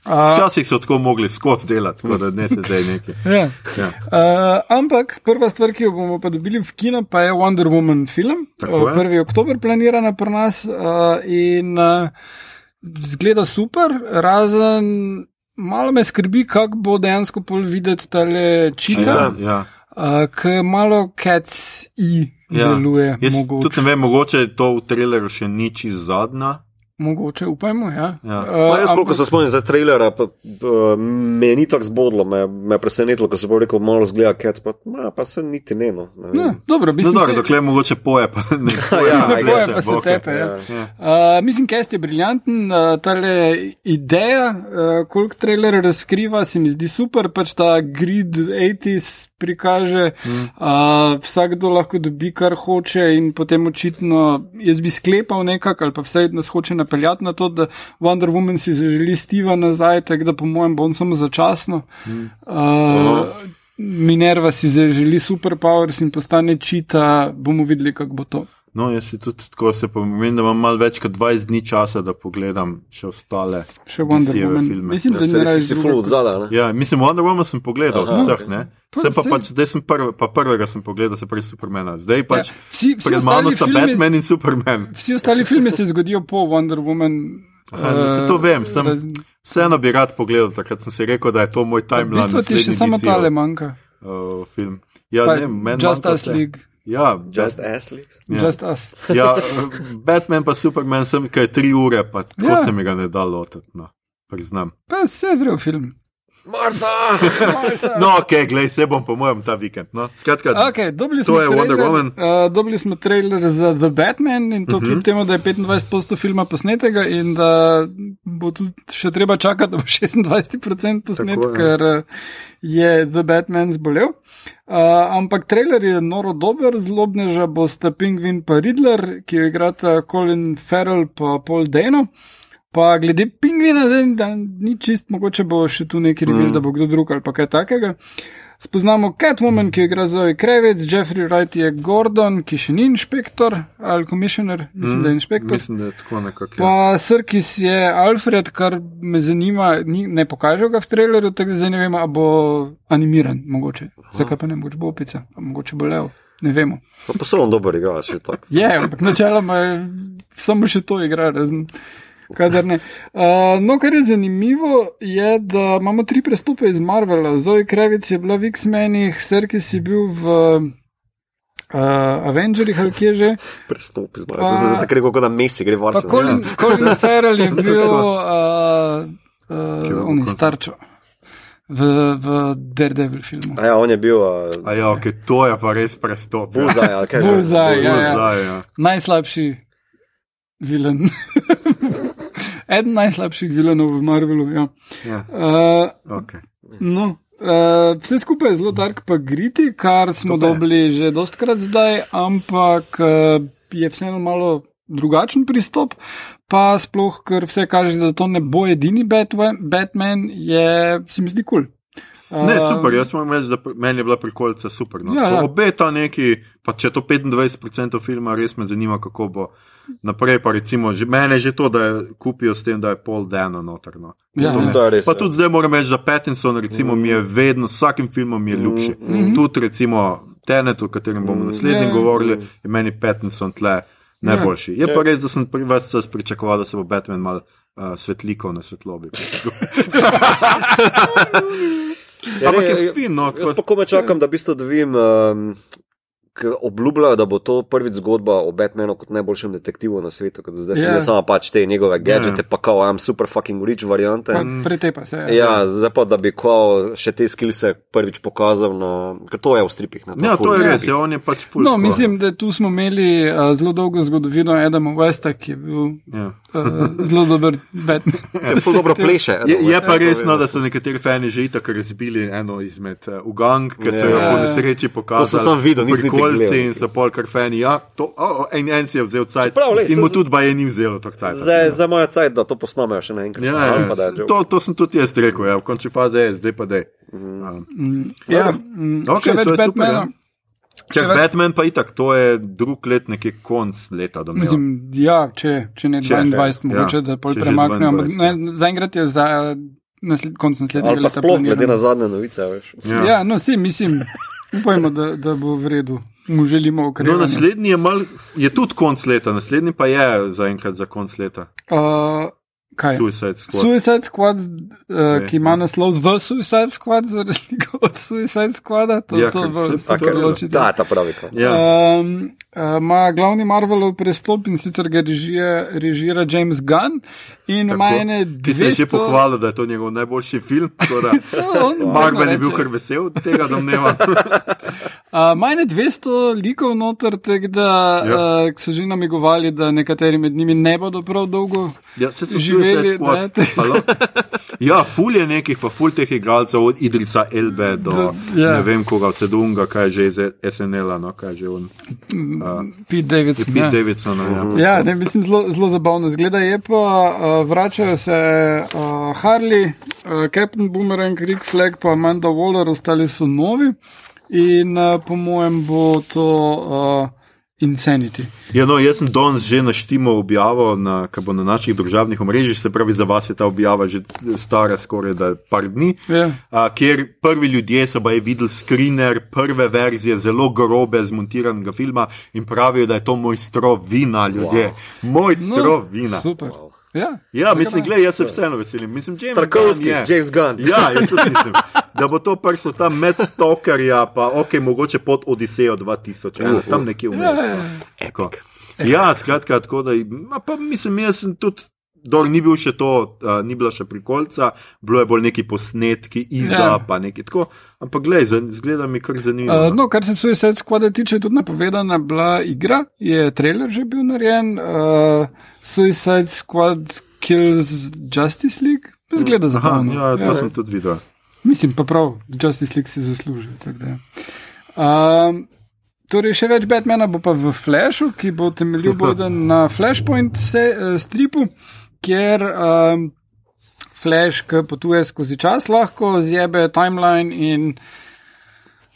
Včasih so tako mogli skozi delati, da ne se zdaj nekaj. Ja. Ja. Uh, ampak prva stvar, ki jo bomo pa dobili v kino, pa je Wonder Woman film. Uh, 1. oktober planirana pri nas uh, in uh, zgleda super, razen malo me skrbi, kako bo dejansko pol videti tale čika. Ja, ja. Uh, Ker malo cats i ja. deluje. Jaz mogoče. tudi ne vem, mogoče to v traileru še nič iz zadnja. Mogoče, upajmo. Ja. Ja. Uh, Jaz, koliko se spomnim za trailera, pa, pa, me ni tako zbodlo, me, me presenetilo, ko se bo rekel, malo zgleda kec, pa, ma, pa se niti ne. No, ne No, vem. dobro, No, mislim, dobro, se- dokler mogoče poje, pa ne. Ja, Ne I boje, guess, pa se boke. tepe. Ja. Ja. Uh, mislim, kest je briljanten, uh, ta ideja, uh, koliko trailer razkriva, se mi zdi super, pač ta grid 80s prikaže, mm. uh, vsakdo lahko dobi, kar hoče in potem očitno, jaz bi sklepal nekako, ali pa vsaj nas hoče napeljati na to, da Wonder Woman si želi Steva nazaj, tako da po mojem bo on samo začasno. Mm. Uh, Minerva si želi superpowers in postane čita, bomo videli, kako bo to. No, jaz si tudi tako se pomeni, da imam malo več kot 20 dni časa, da pogledam še ostale Še Wonder DC-jeve Woman. filme. Mislim, Ja, da se ne res si full od zada, ne? Ja, mislim, Wonder Woman sem pogledal, Aha, od vseh, ok. ne. Sem pa pač, zdaj sem prvi, pa prvega sem pogledal, se pravi Supermana. Zdaj pač Ja, vsi, vsi, pred mano sta filmi, Batman in Superman. vsi ostali filmi se zgodijo po Wonder Woman. Aha, eh, se to vem, sem- raz- Vseeno bi rad pogledal, takrat sem si rekel, da je to moj V timeline. bistvu ti še samo tale manjka. uh, film. Ja, Pa ne, meni Just Us vse. League. Ja, Just Ashley. Ja. Just Us. ja, Batman pa Superman sem, kaj tri ure, pa tako Ja. se mi ga ne da lotiti, no, priznam. Pa se je vrel film. Marta! No, ok, glej, se bom po mojem ta vikend. No. Skratka, Okay, dobili, To smo je Wonder trailer, Woman. uh, dobili smo trailer za The Batman in to uh -huh. kljub temu, da je 25% filma posnetega in da bo tudi še treba čakati, da bo 26% posnet, Tako je. ker uh, je The Batman zbolel. Uh, ampak trailer je noro dober, zlobneža bosta Pingvin pa Riddler, ki jo igrata Colin Farrell pa Paul Dano. Pa glede pingvina, zdaj, da ni čist, mogoče bo še tu neki reveal, mm. da bo kdo drug ali pa kaj takega. Spoznamo Catwoman, ki igra Zoe Krevec, Jeffrey Wright je Gordon, ki še ni inšpektor ali komisioner, mislim, mm. da je inšpektor. mislim, da je tako nekako. ja. Pa Srkis je Alfred, kar me zanima, ni, ne pokažejo ga v traileru, tako da zdaj ne vemo, ali bo animiran, mogoče. Zakaj pa ne, mogoče bo opica, a mogoče bo lev, ne vemo. Pa pa so on dober igra, še tako. Je, ampak načeloma samo še to igra, razen. Kadar ne. Uh, no, kar je zanimivo, je, da imamo tri prestope iz Marvela. Zoe Krevic je bila v X-menih, Serkis je bil v uh, Avengerjih ali kje že. Prestop iz Marta. Zdaj tako rekel, kot da Messi gre Pa varstvo. Colin, Colin Farrell je bil uh, uh, on je starčo v, v Daredevil filmu. A ja, on je bil uh, A ja, ok, to je pa res prestop. ja. Buzaj, ali kaj že. Bullseye, ja, ja. Ja. Najslabši vilen. Eden najslabših vilenov v Marvelu. Ja. Ja, Uh, okay. No, uh, vse skupaj je zelo dark, pa griti, kar smo je. dobili že dostkrat zdaj, ampak uh, je vseeno malo drugačen pristop. Pa sploh, ker vse kaže, da to ne bo edini Batman, Batman je, se mi zdi kul. Cool. Ne, super, jaz moram reči, da meni je bila prikolica super. No. Ja, ja. Obeta neki, pa če je to 25% filma, res me zanima, kako bo naprej. Pa recimo, že, mene je že to, da je kupijo s tem, da je Paul Dano noter. No. Ja, To ja. je res, Pa ja. tudi zdaj moram reči, da Pattinson recimo, mi je vedno, s vsakim filmom mi je ljubši. Mhm. Tudi recimo Tenet, o katerem bomo naslednji Ja. govorili, je meni Pattinson tle najboljši. Je pa Ja. res, da sem pri vas čas pričakoval, da se bo Batman mal uh, svetlikov na svetlobi. Ja, Ampak je ja, fin, no, Jaz pa kome čakam, da, v bistvu, vidim, um, obljubljajo, da bo to prvič zgodba o Batmanu kot najboljšem detektivu na svetu. ker do Zdaj sem Ja. yeah. samo pač te njegove gadgete, yeah. pa kao, I'm super fucking rich variante. Pa pretepa se. Ja, zdaj pa, da bi kao še te skillse prvič pokazal, na, ker to je v stripih. Ne, Ja, to je res, ja, on je pač ful. No, mislim, da tu smo imeli uh, zelo dolgo zgodovino Adama Westa, ki je bil Ja. uh, zelo dober Batman. Je ful dobro pleše. Je, Adam je West, pa to res, no, vem. da so nekateri fani že itak razbili eno izmed uh, ugang, ki so jo Ja. po nesreči pokazali. To sem videl, nisem niti Gledal. in so pol kar fani. Ja, to, oh, en, en si je vzel cajt. Čeprav, lej, In mu se- tudi baje ni vzelo tako cajt. Zdaj, zdaj moja cajt, da to posnamejo še enkrat. Ja, da ja, joke. to, to sem tudi jaz rekel, ja, v končni fazi je, zdaj pa dej. Ja, mm, Ok, še več to je super, Batmana. ja. Čak, več- Batman pa itak, to je drug let, nekje konc leta domnevam. Mislim, ja, če, če ne Če, 22, mogoče ja, da pol 22, ne, zaenkrat je za nasled, konc naslednjega Ali pa leta. sploh glede planiran. na zadnje novice, veš. Ja. Ja, no, si mislim, upajmo, da, da bo v redu. Mu želimo No, okrepiti. naslednji je, mal, je tudi konc leta, naslednji pa je zaenkrat za konc leta. Uh, Kaj? Suicide Squad. Suicide Squad, uh, ki ima naslov The Suicide Squad, za razliko od Suicide Squada, to, Ja, to bo okay, ločiti. Da, ta pravi. Ja. Um, uh, ima glavni Marvelov prestop in sicer ga režira, režira James Gunn in ima ene Ti se je že 200. pohvalil, da je to njegov najboljši film. da Marvel vedno je bil kar vesel tega, domneva. Uh, Majne 200 likov noter, tako da uh, so že namigovali, da nekateri med njimi ne bodo prav dolgo. Ja, se so Živeli, živeli, Ja, ful je nekih, pa ful teh igralcev, od Idrisa Elbe do Do- ja. ne vem koga, od Sedunga, kaj že iz SNL-a, no, kaj je že on. Pete Davidson. Pete ja. Davidson, ja. Ja, ne, mislim, zelo, zelo zabavno zgleda. Je pa, uh, vračajo se uh, Harley, uh, Captain Boomerang, Rick Flag, pa Amanda Waller, ostali so novi. In uh, po mojem bo to uh, Insanity. Ja, no, jaz sem danes že naštimo objavo, na, ki bo na naših državnih omrežjih, se pravi, za vas je ta objava že stara skoraj da par dni. Ja. A, kjer prvi ljudje so baje videli screener, prve verzije zelo grobe zmontiranega filma in pravijo, da je to mojstro vina, ljudje. Wow. Mojstro vina. Super. Ja, Ja, mislim, ne? gledaj, jaz se vseeno veselim. Mislim, James Tarkovski, Gunn je. James Gunn. Ja, jaz tudi mislim, da bo to prišlo tam med Stokerja, pa ok, mogoče pod Odisejo 2000, eno, tam nekje vmes. Ja, ja, Tako. Ja, skratka, tako da, ma, pa mislim, jaz sem tudi. Dol ni bil še to, uh, ni bila še prikolca, bilo je bolj neki posnetki, iza, Ja. pa neki tako. Ampak, gledaj, zgleda mi kar zanimivo. Uh, no, kar se Suicide Squada tiče, je tudi napovedana bila igra, je trailer že bil narejen. Uh, Suicide Squad Kills Justice League, zgleda Aha, zabavno. ja, to ja. sem tudi videl. Mislim pa prav, Justice League si zasluži. da ja. Um, torej, še več Batmana bo pa v Flashu, ki bo temeljil bolj na Flashpoint se, uh, stripu, kjer um, Flash, ki potuje skozi čas, lahko zjebe timeline in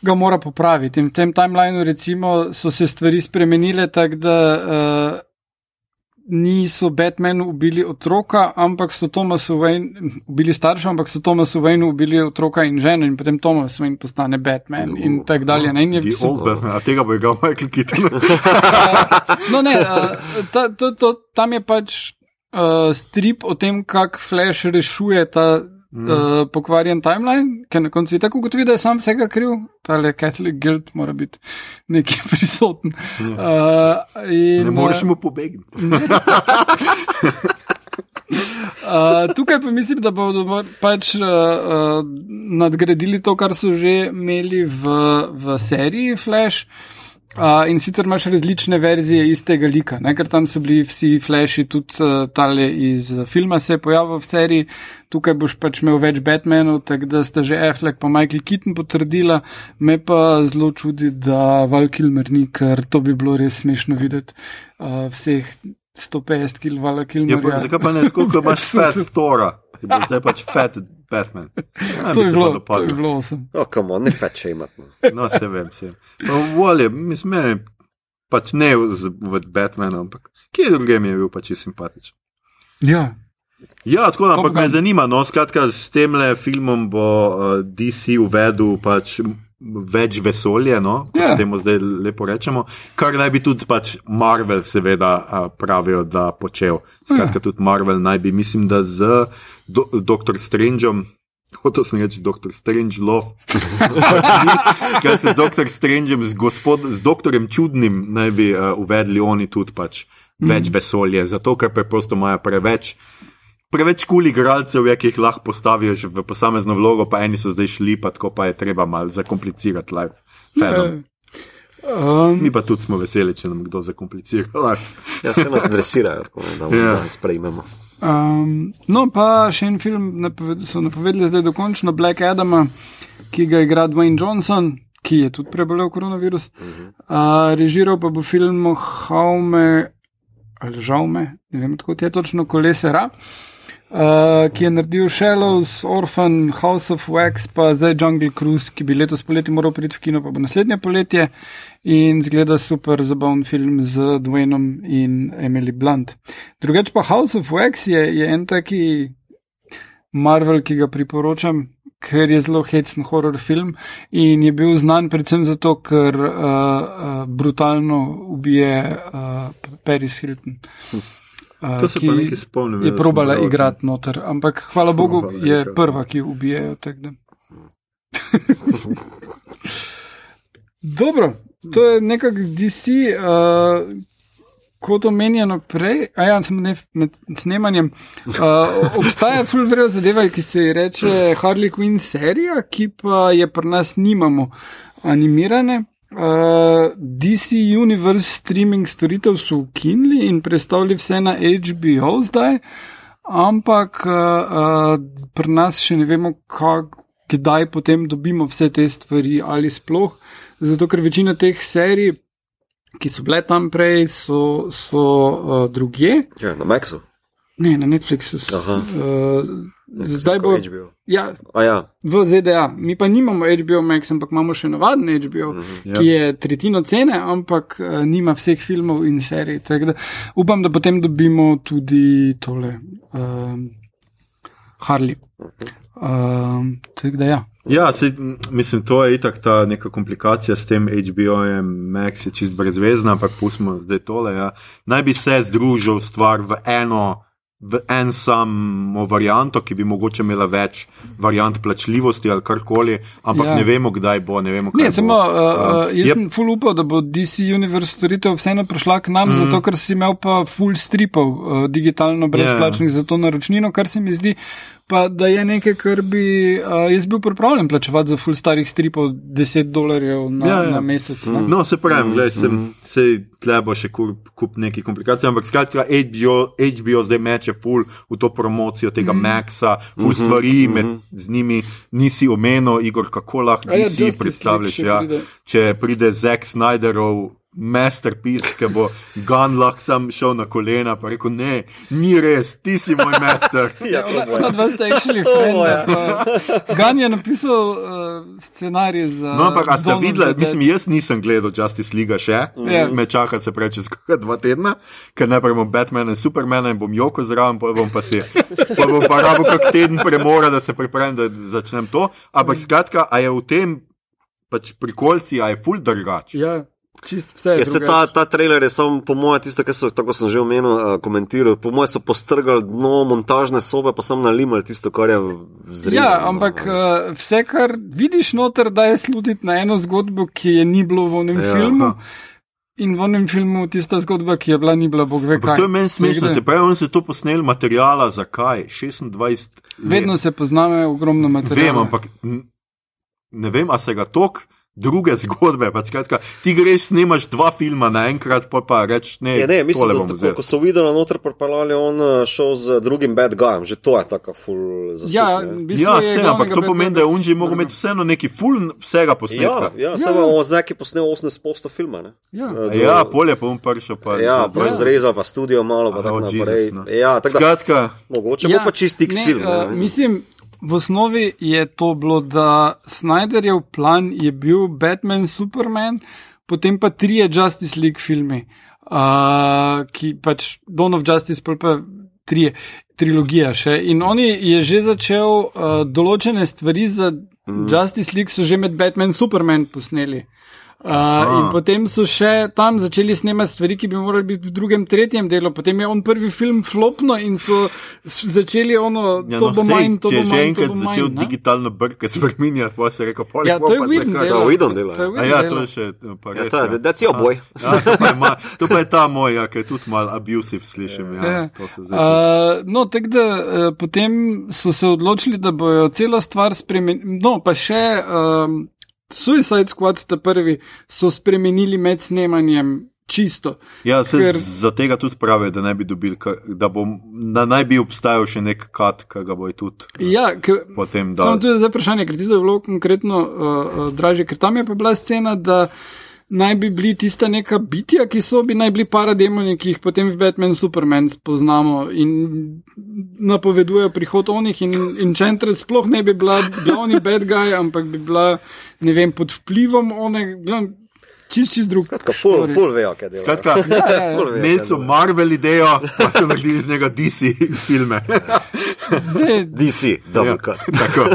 ga mora popraviti. In v tem timelineu, recimo, so se stvari spremenile tako, da. Uh, Niso Batmanu ubili otroka, ampak so Tomasu Wayne ubili starša, ampak so Tomasu Wayne ubili otroka in ženo, in potem Tomas Wayne postane Batman in tako dalje. Ne, in je Old Batman, a tega bo igral Michael Keaton. No, ne, uh, ta, to, to, tam je pač uh, strip o tem, kako Flash rešuje ta mm. uh, pokvarjen timeline, ker na koncu je tako ugotovi, da je sam vsega kriv, tale Catholic Guild mora biti nekje prisoten. Uh, in, Ne moreš mu pobegniti. Uh, tukaj pa mislim, da bodo pač uh, uh, nadgradili to, kar so že imeli v, v seriji Flash. Uh, in sicer imaš različne verzije istega lika, ne? ker tam so bili vsi flashi, tudi uh, tale iz filma se je pojavil v seriji. Tukaj boš pač imel več Batmanov, tako da sta že Affleck pa Michael Keaton potrdila. Me pa zelo čudi, da Val Kilmer ni, ker to bi bilo res smešno videti uh, vseh 150 kil Vala Ja, Kilmerja. pa, zakaj pa ne tako, kot imaš Fat Thora? Bo Zdaj pač Fat Batman. Ja, To bi je se bilo, pa to je bilo osem. O, kam on, ne feče imati. No, se vem, se. Volje, mislim, meni pač ne z, v Batmanu, ampak kje druge mi je bil pač simpatičen. Ja, Ja, tako da, Top ampak me zanima, no, skratka, s tem le filmom bo uh, DC uvedel pač več vesolja, no, kot Ja. yeah. temu zdaj lepo rečemo, kar naj bi tudi pač Marvel, seveda, uh, pravijo, da počel. Skratka, tudi Marvel naj bi, mislim, da z do, Dr. Strangeom. Hotel sem reči, doktor Strange Love. Kaj se z doktor Strangeom, z, gospod, z doktorjem Čudnim, naj bi uh, uvedli oni tudi pač več vesolja, zato ker preprosto imajo preveč. Preveč kul cool igralcev je, ki jih lahko postaviš v posamezno vlogo, pa eni so zdaj šli, pa tako pa je treba malo zakomplicirati life. Fanom. Um, Mi pa tudi smo veseli, če nam kdo zakomplicira life. Ja, se nas dresirajo, tako da Ja. yeah. sprejmemo. Um, no, pa še en film napoved, so napovedali zdaj dokončno Black Adama, ki ga igra Dwayne Johnson, ki je tudi prebolel koronavirus. Uh -huh. uh, režiral pa bo film Haume, ali Žaume, ne vem, kako je točno kolesera. Uh, ki je naredil Shallows, Orphan, House of Wax, pa zdaj Jungle Cruise, ki bi letos poleti moral priti v kino, pa bo naslednje poletje. In zgleda super zabaven film z Dwaynom in Emily Blunt. Drugače pa House of Wax je, je en taki Marvel, ki ga priporočam, ker je zelo hecen horror film in je bil znan predvsem zato, ker uh, uh, brutalno ubije uh, Paris Hilton. Uh, To se pa nekaj spomnim. je probala igrati noter, ampak hvala Bogu Probala je igrati. prva, ki ubijajo. tako da. Dobro, to je nekako DC, uh, kot omenjeno prej, a ja, ne, med snemanjem. Uh, obstaja fulvera zadeva, ki se ji reče Harley Quinn serija, ki pa je pri nas nimamo animirane. Uh, DC Universe streaming storitev so ukinili in predstavili vse na HBO zdaj, ampak uh, uh, pri nas še ne vemo, kak, kdaj potem dobimo vse te stvari ali sploh. Zato, ker večina teh serij, ki so bile tam prej, so, so uh, drugje, Ja, na Maxu. ne na Netflixu. so, Aha. Uh, zdaj bo. HBO. Ja, A ja, v ZDA. Mi pa nimamo HBO Max, ampak imamo še navaden HBO, mm -hmm. ki je tretjino cene, ampak uh, nima vseh filmov in serij. Tako Da, upam, da potem dobimo tudi tole um, Harley. Um, tako da ja. Ja, sej, m, mislim, to je itak ta neka komplikacija s tem HBO-jem, Max je čist brezvezna, ampak pustimo zdaj tole. Ja. Naj bi se združil stvar v eno. V en samo varianto, ki bi mogoče imela več variant plačljivosti ali karkoli, ampak Ja. ja. ne vemo, kdaj bo. Ne, vemo, Ne, samo bo. uh, uh, jaz sem full upal, da bo DC Universe storitev vseeno prišla k nam, mm. zato ker si imel pa full stripov uh, digitalno brezplačnih yeah. za to naročnino, kar se mi zdi. Pa da je nekaj, kar bi uh, jaz bil pripravljen plačevati za full starih stripov 10 dolarjev na, Ja, ja. na mesec. ne. No, se pravi, gledaj, sem, se tlebo še kup, kup nekih komplikacij, ampak skratka, HBO, HBO zdaj meče full v to promocijo tega mm. Maxa, full stvari, med z njimi nisi omenil, Igor, kako lahko ja, DC Justice predstavljaš. Še Ja, če pride Zack Snyderov. Masterpiece, ki bo Gun lahko sam šel na kolena, pa rekel: Ne, ni res, ti si moj master. ja, bo. Ona dva sta actually To bo, frenda. Gan je napisal uh, scenarij za. No, ampak a ste videli, mislim, jaz nisem gledal Justice League še, Ja. me čaka se preče skoraj dva tedna, ker najprej bom Batman in Superman in bom joko zraven, pa bom pa si, pa bom pa rabo kak teden premora, da se pripravim, da začnem to. Ampak skratka, a je v tem pač prikolci, a je full drugač. Ja, čist vse. je Ja, se ta, ta trailer je samo, po mojem, tisto, kar so, tako sem že omenil, uh, komentiral. Po mojem so postrgali dno montažne sobe, pa sem nalimali tisto, kar je vzrezano. Ja, ampak uh, vse, kar vidiš noter, da je slutiti na eno zgodbo, ki je ni bilo v onem Ja, filmu. aha. In v onem filmu tista zgodba, ki je bila, ni bila, bog ve kaj. to je meni smešno, se pravi, on se to posnel materijala, zakaj? 26 let. Vedno se pozname ogromno materijala. Vem, ampak ne vem, a se ga tok. Druge zgodbe, pa skratka, ti greš, snemaš dva filma naenkrat, pa pa rečeš, ne, Ja, ne, mislim, da bom ste, vzel. ko so videli noter pripeljali, on uh, šel z drugim bad guyem, že to je tako full zasuk. Ja, ne. v bistvu Ja, je vse, ampak to pomeni, da je on že mogel imeti vseeno neki full vsega Ja, posnetka. ja, Ja. samo ja. on zdaj, ki posnel 18% filma. Ne? Ja. Uh, Ja, polje pa on prišel. Pa, Ja, za- pa je zrezal, pa studio malo, pa Ah, tako oh, naprej. Jesus, no. Ja, tako da, Skratka, mogoče bo pa čist X film. Uh, ne. mislim, v osnovi je to bilo, da Snyderjev plan je bil Batman, Superman, potem pa trije Justice League filmi, uh, ki pač Dawn of Justice, pol pa trije. Trilogija še. In oni je že začel uh, določene stvari za mm. Justice League, so že med Batman in Superman posneli. Uh, in potem so še tam začeli snemati stvari, ki bi morali biti v drugem, tretjem delu. Potem je on prvi film flopno in so začeli ono, ja, to no, bo sej, manj, to če bo je že manj. to enkrat bo manj, začel ne? digitalno brke spremenjati, pa se je rekel, polje Ja, to je dela, To je ja. A Whedon ja, dela. to je še pa Ja, res. to je, ja. that's your boy. Ja, to, pa je to je ta moj, ja, ki je tudi mal abusive, slišim. Ja, Ja. to. Uh, no, tako da uh, potem so se odločili, da bojo celo stvar spremenili. No, pa še um, Suicide Squad, ta prvi, so spremenili med snemanjem čisto. Ja, se ker- za tega tudi pravijo, da, ne bi dobili, ka- da, bo, da naj bi obstajal še nek kat, ki ga bojo tudi Ja, ker potem Samo dali. to je zdaj vprašanje, ker ti je bilo konkretno uh, uh, draže, ker tam je pa bila scena, da naj bi bili tista neka bitja, ki so bi naj bili parademoni, ki jih potem v Batman Superman spoznamo in napovedujejo prihod onih in Enchantress sploh ne bi bila glavni bad guy, ampak bi bila, ne vem, pod vplivom one, glavno, čist, čist drug. Skratka, full, full vejo, kaj dela. Skratka, Full vejo, imeli kaj so dela. Marvel idejo, pa so naredili iz njega DC filme. Ne, DC, double Ja, tako.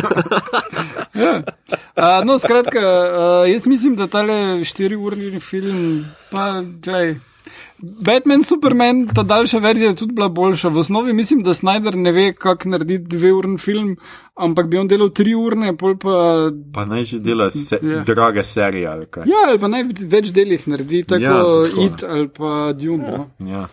Uh, no, skratka, uh, jaz mislim, da tale štiriurni film, pa gledaj. Batman, Superman, ta daljša verzija je tudi bila boljša. V osnovi mislim, da Snyder ne ve, kako narediti dveuren film, ampak bi on delal tri urne, pol pa. Pa naj že dela se, Ja. drage serije ali kaj. Ja, ali pa naj več delih naredi, tako Ja, ja, tako. It ali pa Dune. No. Ja.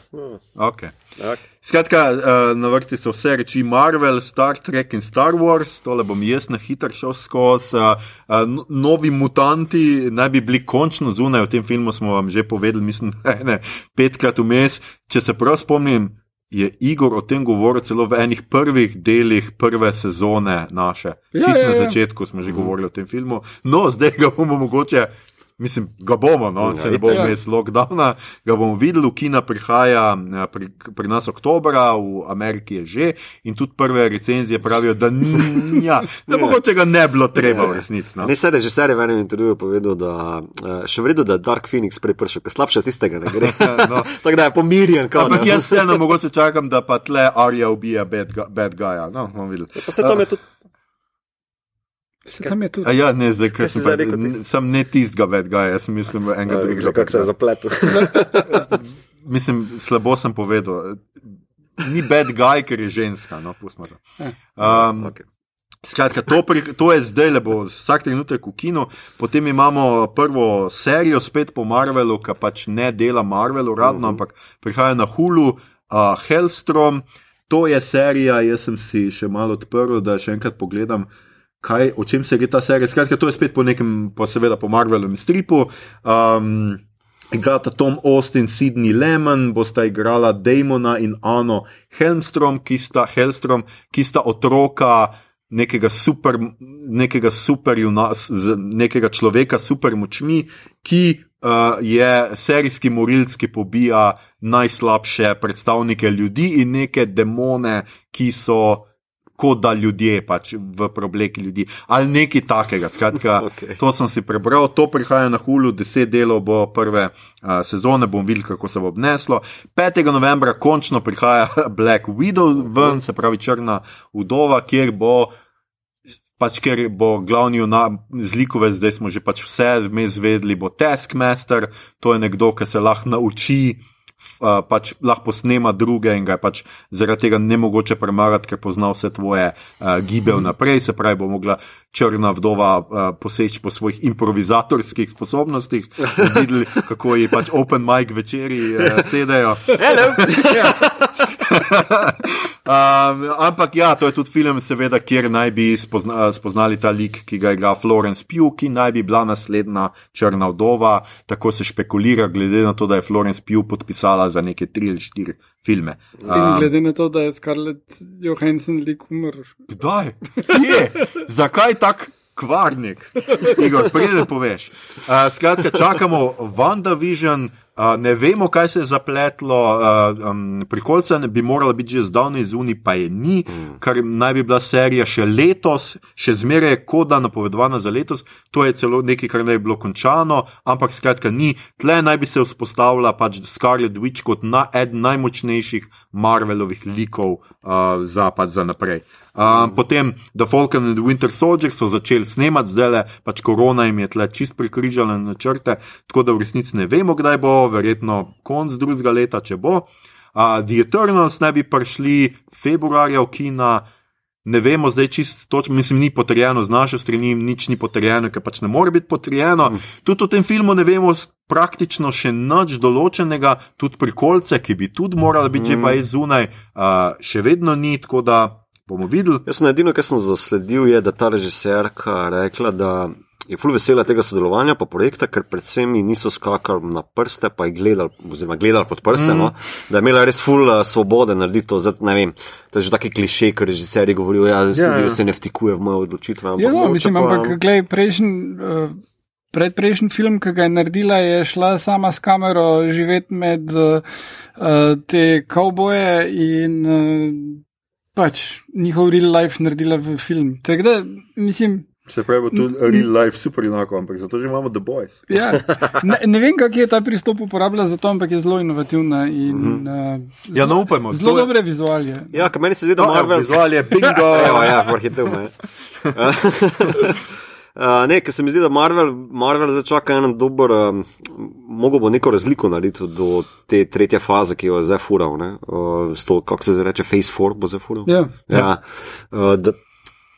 Okay. Okay. Skratka, uh, na vrsti so vse reči Marvel, Star Trek in Star Wars, tole bom jaz na hitro šel skozi. Uh, uh, novi mutanti naj bi bili končno zunaj, v tem filmu smo vam že povedali, mislim, ne, petkrat vmes. Če se prav spomnim, je Igor o tem govoril celo v enih prvih delih prve sezone naše. Ja, Čist ja, na ja. začetku smo že govorili o tem filmu. No, zdaj ga bomo mogoče. Mislim, ga bomo, no, če ne bo itak. vmes lockdowna, ga bomo videli, v Kina prihaja eh, pri, pri nas oktobra, v Ameriki je že in tudi prve recenzije pravijo, da, ni, ja, da mogoče ga ne bilo treba v resnici. No. Ne, se režiser je v enem intervjuju povedal, da uh, še vredo, da Dark Phoenix prej prišel, ker slabše tistega ne gre. no. Tako da je pomirjen, Ampak jaz vseeno mogoče čakam, da pa tle Arja ubija bad, bad guya. No, videli. Pa se tam je tudi. Se Tam je tudi. A ja, ne, zdaj, Kaj si sem, pa- rekel sem ne tistega bad guya, jaz mislim enega drugega. Kako se je zapletel. Mislim, slabo sem povedal. Ni bad guy, ker je ženska, no, pustimo to. Um, Okay. Skratka, to, pri, to je zdaj, le bo vsak trenutek v kinu. Potem imamo prvo serijo, spet po Marvelu, ki pač ne dela Marvel uradno, uh -huh. ampak prihaja na Hulu, uh, Hellstrom. To je serija, jaz sem si še malo odprl, da še enkrat pogledam, kaj, o čem se gre ta serija. Skratka, to je spet po nekem, pa seveda po Marvelovem stripu. Um, Igrata Tom Austin, Sidney Lemon, bosta igrala Damona in Ano Helmstrom, ki sta, Hellstrom, ki sta otroka nekega super, nekega super nekega človeka s super močmi, ki uh, je serijski morilc, ki pobija najslabše predstavnike ljudi in neke demone, ki so kot da ljudje pač v preobleki ljudi ali nekaj takega. Skratka, Okej. To sem si prebral, to prihaja na Hulu, deset delov bo prve uh, sezone, bom videl, kako se bo obneslo. 5. novembra končno prihaja Black Widow ven, se pravi Črna udova, kjer bo. Pač, ker bo glavni zlikovec, zdaj smo že pač vse vmes vedeli, bo Taskmaster, to je nekdo, ki se lahko nauči, uh, pač lahko posnema druge in ga je pač zaradi tega ne mogoče premagati, ker pozna vse tvoje uh, gibe vnaprej, se pravi, bo mogla črna vdova uh, poseči po svojih improvizatorskih sposobnostih, videli, kako ji pač open mic večeri uh, sedajo. Um, ampak ja, to je tudi film, seveda, kjer naj bi spozna, spoznali ta lik, ki ga igra Florence Pugh, ki naj bi bila naslednja črna vdova. Tako se špekulira, glede na to, da je Florence Pugh podpisala za neke tri ali štiri filme. In Um, glede na to, da je Scarlett Johansson lik umrl. Kdaj? Kje? Zakaj tak kvarnik? Igor, preden poveš. Uh, skratka, čakamo WandaVision. Uh, ne vemo, kaj se je zapletlo, uh, um, prihodca ne bi morala biti že zdavnaj zunaj, pa je ni, mm. kar naj bi bila serija še letos, še zmeraj je koda napovedovana za letos, to je celo nekaj, kar naj bi bilo končano, ampak skratka ni. Tle naj bi se vzpostavila pač Scarlet Witch kot na, eden najmočnejših Marvelovih likov uh, za, pač za naprej. Um, potem The Falcon and the Winter Soldier so začeli snemati, zdaj le pač korona jim je tle čist prikrižala načrte, tako da v resnici ne vemo, kdaj bo, verjetno konc drugega leta, če bo. Uh, The Eternals naj bi prišli februarja v Kina. Ne vemo zdaj čisto točno, mislim, ni potrjeno z naše strani, nič ni potrjeno, ker pač ne more biti potrjeno. Tudi v tem filmu ne vemo praktično še nič določenega, tudi prikolce, ki bi tudi morali biti mm. že pa iz zunaj, uh, še vedno ni, tako da bomo videli. Jaz sem edino, kar sem zasledil, je, da ta režiserka rekla, da je ful vesela tega sodelovanja, pa projekta, ker predvsem ji niso skakali na prste, pa je gledali, oziroma gledali pod prste, mm. no, da je imela res ful uh, svobode narediti to. Zdaj, ne vem, to je že taki kliše, ker režiserji govorijo, ja, studio ja. se ne vtikuje v moje odločitve. ampak Ja, no, mislim, pa- ampak gledaj, prejšnji. Uh, Predprejšnji film, ki ga je naredila, je šla sama s kamero živeti med uh, te kavboje in uh, pač njihov real life naredila v film. Tako da, mislim, Se pravi, bo tudi real life super enako, ampak zato že imamo The Boys. ja, ne, ne vem, kako je ta pristop uporabljala za to, ampak je zelo inovativna in uh, Ja, no, upajmo. zelo je- dobre vizualije. Ja, ker meni se zdi, da No, Marvel. vizual je bingo. Evo, ja, vrhitev me. Uh, ne, ker se mi zdi, da Marvel, Marvel začaka en dober, um, mogo bo neko razliko narediti do te tretje faze, ki jo je zdaj fural, ne, uh, to, kako se reče, Phase 4 bo zdaj fural. Ja. Ja, uh, da,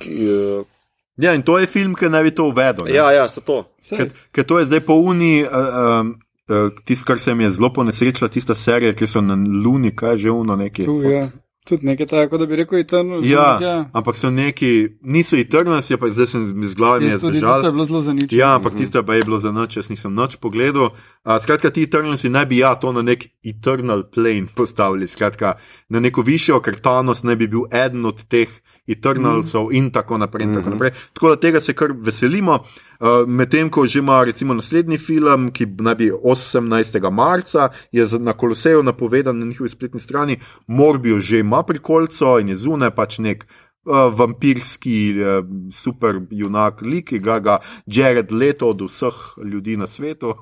ki, uh, Ja, in to je film, ki naj bi to uvedel. ne. ja, ja, se to. Ker, ker to je zdaj po uni, uh, um, uh, tisto, kar se mi je zelo ponesrečila, tista serija, ki so na Luni, kaj že uno neki. Tu, ja. Tudi nekaj tako, da bi rekel, Eternal. Ja, ja. ampak so neki, niso Eternals, je pa zdaj sem mi z glave Jaz tudi tisto je bilo zelo zanimivo. Ja, ampak tisto je bilo za noč, jaz nisem noč pogledal. Uh, skratka, ti Eternalsi naj bi ja to na nek Eternal plane postavili, skratka, na neko višjo, ker Thanos naj bi bil eden od teh Eternalsov mm. in tako naprej. In tako, naprej. tako da tega se kar veselimo. Uh, Medtem ko že ima recimo naslednji film, ki naj bi 18. marca, je na Koloseju napovedan na njihovi spletni strani, Morbijo že ima prikolco in je zunaj pač nek. Uh, vampirski uh, super junak, lik, ki ga ga Jared Leto od vseh ljudi na svetu.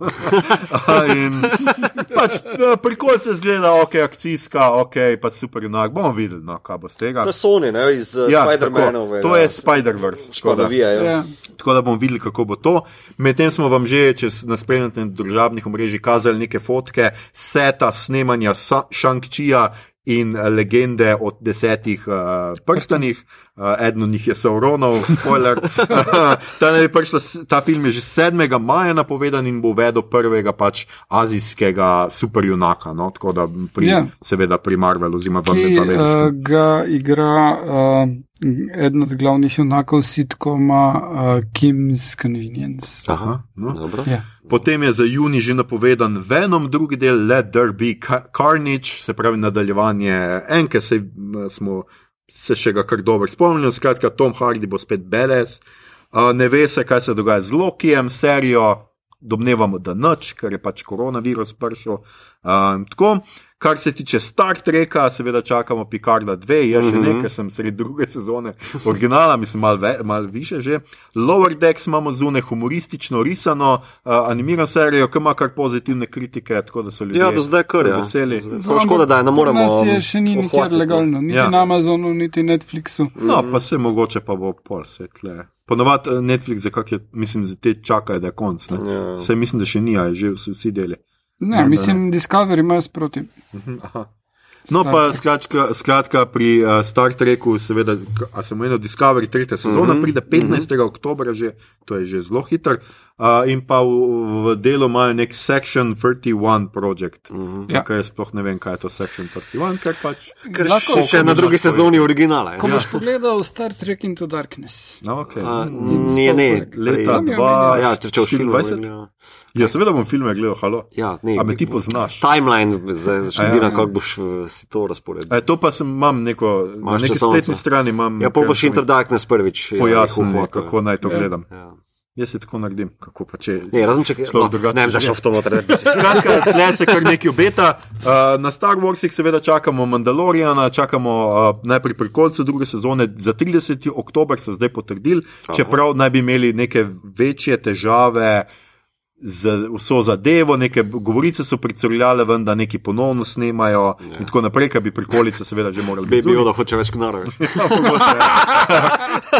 in pač uh, prikolce zgleda, ok, akcijska, ok, pač super junak. Bomo videli, no, kaj bo z tega. To so oni, ne, iz uh, Ja, Spider-Manove. tako, to je Spider-Verse. tako da- Škodovijajo. Ja. Tako da bomo videli, kako bo to. Medtem smo vam že, če nas spremljate na družabnih omrežjih, kazali neke fotke seta snemanja Shang-Chija in eh, legende o desetih uh, prstanih. Uh, eden od njih je Sauronov, spoiler. ta, prišla, ta film je že 7. maja napovedan in bo uvedel prvega pač azijskega superjunaka. No? Tako da pri, Ja. seveda pri Marvelu, oziroma v Ki uh, ga igra uh, eden od glavnih junakov sitkoma uh, Kim's Convenience. Aha, No. dobro. Ja. Potem je za juni že napovedan Venom, drugi del Let There Be Ca- Carnage, se pravi nadaljevanje enke, se smo se še ga kar dobro spomnili. Skratka, Tom Hardy bo spet beles. Uh, ne ve se, kaj se dogaja z Lokijem, serijo, domnevamo, da nič, ker je pač koronavirus prišel. Uh, tako, kar se tiče Star Treka, seveda čakamo Picarda 2, je še nekaj, sem sredi druge sezone originala, mislim, malo mal više že. Lower Decks imamo zunaj humoristično risano, uh, animirano serijo, ki ima kar pozitivne kritike, tako da so ljudje Ja, do zdaj kar je. veseli. Samo škoda, da je ne moremo. Nas je še ni nikjer ohvatiti, no. legalno, niti Ja. ja. na Amazonu, niti Netflixu. No, pa se mogoče pa bo pol svetle. Ponovadi eh, Netflix, za kak je, mislim, za te čakajo, da je konc. ne. Ja. Saj mislim, da še ni, a je že vsi deli. Ne, mislim, Discovery ima sproti. Aha. No, Star pa skratka, skratka pri uh, Star Treku, seveda, a sem omenil Discovery, tretja sezona, mm -hmm. pride 15. Mm -hmm. oktober, že, to je že zelo hiter. Uh, in pa v, v delu imajo nek Section 31 projekt. Mm -hmm. Ja. Kaj sploh ne vem, kaj je to Section 31, ker pač. Ker Lahko- še, na drugi sezoni originala. Ko Ja. boš pogledal Star Trek Into Darkness. No, okay. A, Ne, ne, leta Tam je 2. Ja, če boš film 24? gledal. Ja, seveda bom filme gledal, halo. Ja, ne, A me ti poznaš? Timeline, zdaj študiram, ja. kako boš eh, si to razporedil. E, to pa sem, imam neko, na Imaš neki časovnico? spletni strani imam. Ja, kar boš Inter Darkness prvič. ja, Pojasnil, foto. kako naj to Ja. gledam. Ja. Jaz se tako naredim, kako pa če. Ne, razen če Človek no, drugače ne zašel v to noter. Skratka, tle se kar nekaj obeta. Uh, na Star Warsih seveda čakamo Mandaloriana, čakamo uh, najprej pri koncu druge sezone, za 30. oktober so zdaj potrdili, čeprav naj bi imeli neke večje težave. Z vso zadevo, neke govorice so pricrljale, ven, da neki ponovno snemajo, ja. in tako naprej, kar bi prikolice, seveda, že morali biti. Baby Yoda hoče več knarov.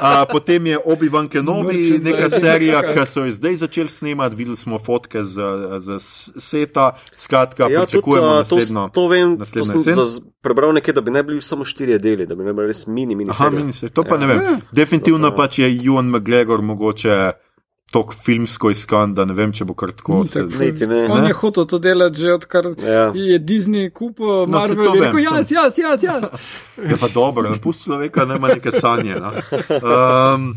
A, potem je Obi-Wan Kenobi, neka serija, ki so jo zdaj začeli snemati. Videli smo fotke z, z seta, skratka, Ja, tudi, pričakujemo a, to, naslednjo. to vem, to naslednjo sem zaz- prebral nekje, da bi ne bili samo štirje deli, da bi ne bili res mini, mini. Aha, se, to pa ne Ja. vem. Definitivno pač je Ewan McGregor mogoče tok filmsko iskan, da ne vem, če bo kar tako. Se, tako. Niti ne. On Ne? je hotel to delati že odkar Ja. je Disney kupil No, Marvel. to je rekel, jaz, jaz, jaz, jaz. je pa dobro, ne pusti človeka, da ima neke sanje. No. Um,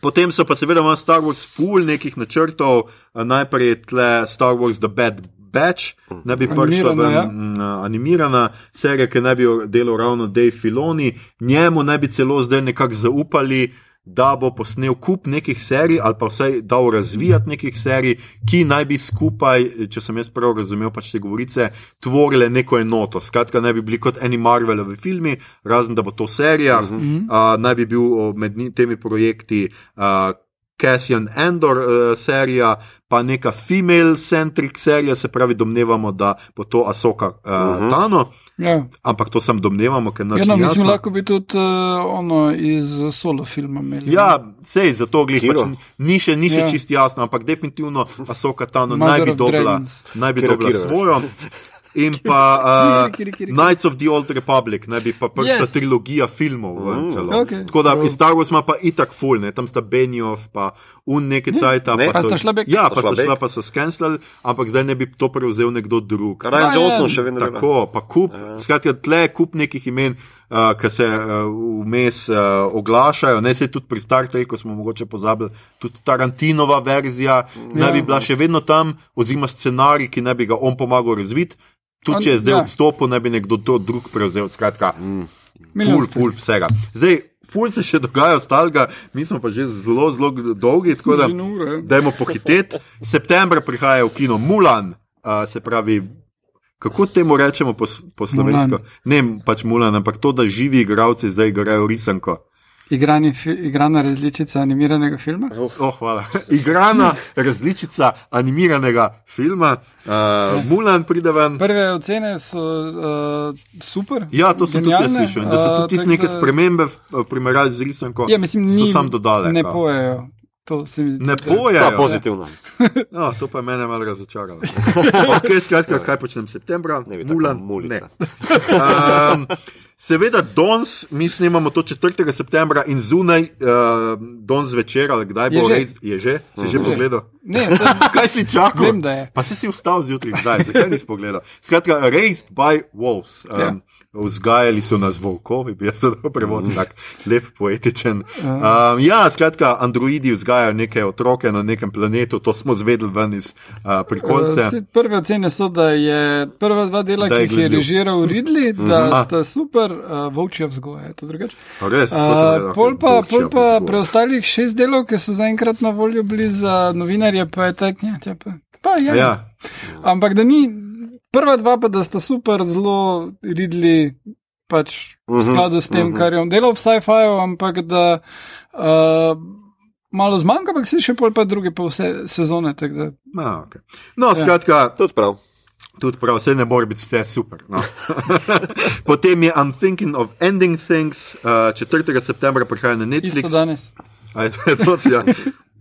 Potem so pa seveda imeli Star Wars full nekih načrtov, A najprej je tle Star Wars The Bad Batch, ne bi prišla Animirana, ven, ja. ja. animirana serija, ki naj bi jo delal ravno Dave Filoni, njemu naj bi celo zdaj nekako zaupali. Da bo posnel kup nekih serij, ali pa vsaj dal razvijati nekih serij, ki naj bi skupaj, če sem jaz prav razumel, pač te govorice, tvorile neko enoto. Skratka, naj bi bili kot eni Marvelovi filmi, razen da bo to serija, uh -huh. uh, naj bi bil med temi projekti uh, Cassian Endor uh, serija, pa neka female-centric serija, se pravi, domnevamo, da bo to Asoka uh, uh -huh. Tano. Ja. Ampak to sem domneval, ker ja, no, mislim, lahko bi tudi uh, ono iz solo filma imeli. Ja, sej, zato gledaj, pač, ni še, ni še ja. čist jasno, ampak definitivno Asoka Tano naj bi dobila, naj bi dobila svojo in pa uh, Knights of the Old Republic, ne bi pa prva yes. trilogija filmov. Mm, okay. Tako da iz Star Wars ima pa itak full, ne? tam sta Benioff, pa un nekaj cajt. Ne, pa, pa sta šla bek. Ja, pa sta šla, pa so skenslali, ampak zdaj ne bi to prevzel nekdo drug. Ryan Johnson še vedno. Tako, pa kup, ja. skratka, tle kup nekih imen. Uh, ki se vmes uh, uh, oglašajo, ne se tudi pri Star Treku, smo mogoče pozabili, tudi Tarantinova verzija, ja. ne bi bila še vedno tam, oziroma scenarij, ki ne bi ga on pomagal razviti, Tudi če je zdaj ja. odstopil, ne bi nekdo drug prevzel. Skratka, mm. ful, ful, vsega. Zdaj, ful se še dogaja, ostalga, mi smo pa že zelo, zelo dolgi, skoda, da imamo pohiteti. September prihaja v kino Mulan, uh, se pravi. Kako temu rečemo po, po slovensko? Ne, pač Mulan, ampak to, da živi igravci zdaj igrajo risanko. Igrani, igrana različica animiranega filma? Oh, oh, hvala. Igrana različica animiranega filma, uh, Mulan pride ven. Prve ocene so uh, super. Ja, to sem genialne. tudi jaz slišal. Da so tudi uh, neke spremembe v primerjavi z risanko. Ja, mislim, ni, sam dodali. Ne pojejo. Ne pojejo. To je pozitivno. No, to pa je mene malo razočaralo. okay, skratka, kaj počnem septembra? Ne, Mulan. Ne. Um, Seveda, danes, mi snimamo to 4. septembra in zunaj, uh, danes zvečer, ali kdaj bo res, je že, si že pogledal. Ne, kaj si čakal? Vem. Pa si si vstal zjutraj, zdaj, zakaj nisi pogledal? Skratka, raised by wolves. Um, ja. Vzgajali so nas volkovi, bi jaz to prevodil, tako lep, poetičen. Um, ja, skratka, androidi vzgajajo neke otroke na nekem planetu, to smo zvedeli ven iz uh, prikolce. Uh, prve ocene so, da je prva dva dela, ki jih je režiral Ridley, da uh -huh. sta super uh, volčja vzgoja. Je to drugače? Res. Uh, pol pa, pol pa preostalih šest delov, ki so zaenkrat na voljo bili za novinarje, pa je tak, ja, pa, pa ja. ja. Ampak da ni. Prva dva pa, da sta super, zelo ridli, pač v mhm, skladu s tem, uh -huh. kar je on delal v sci-fiu, ampak da uh, malo zmanjka, ampak si še pol pa druge pa vse sezone. Da... No, okay. no, skratka, ja. tudi prav. Tudi prav, vse ne more biti vse super. No. Potem je I'm thinking of ending things, uh, 4. septembra prihaja na Netflix. Isto danes. Aj, to je to, ja.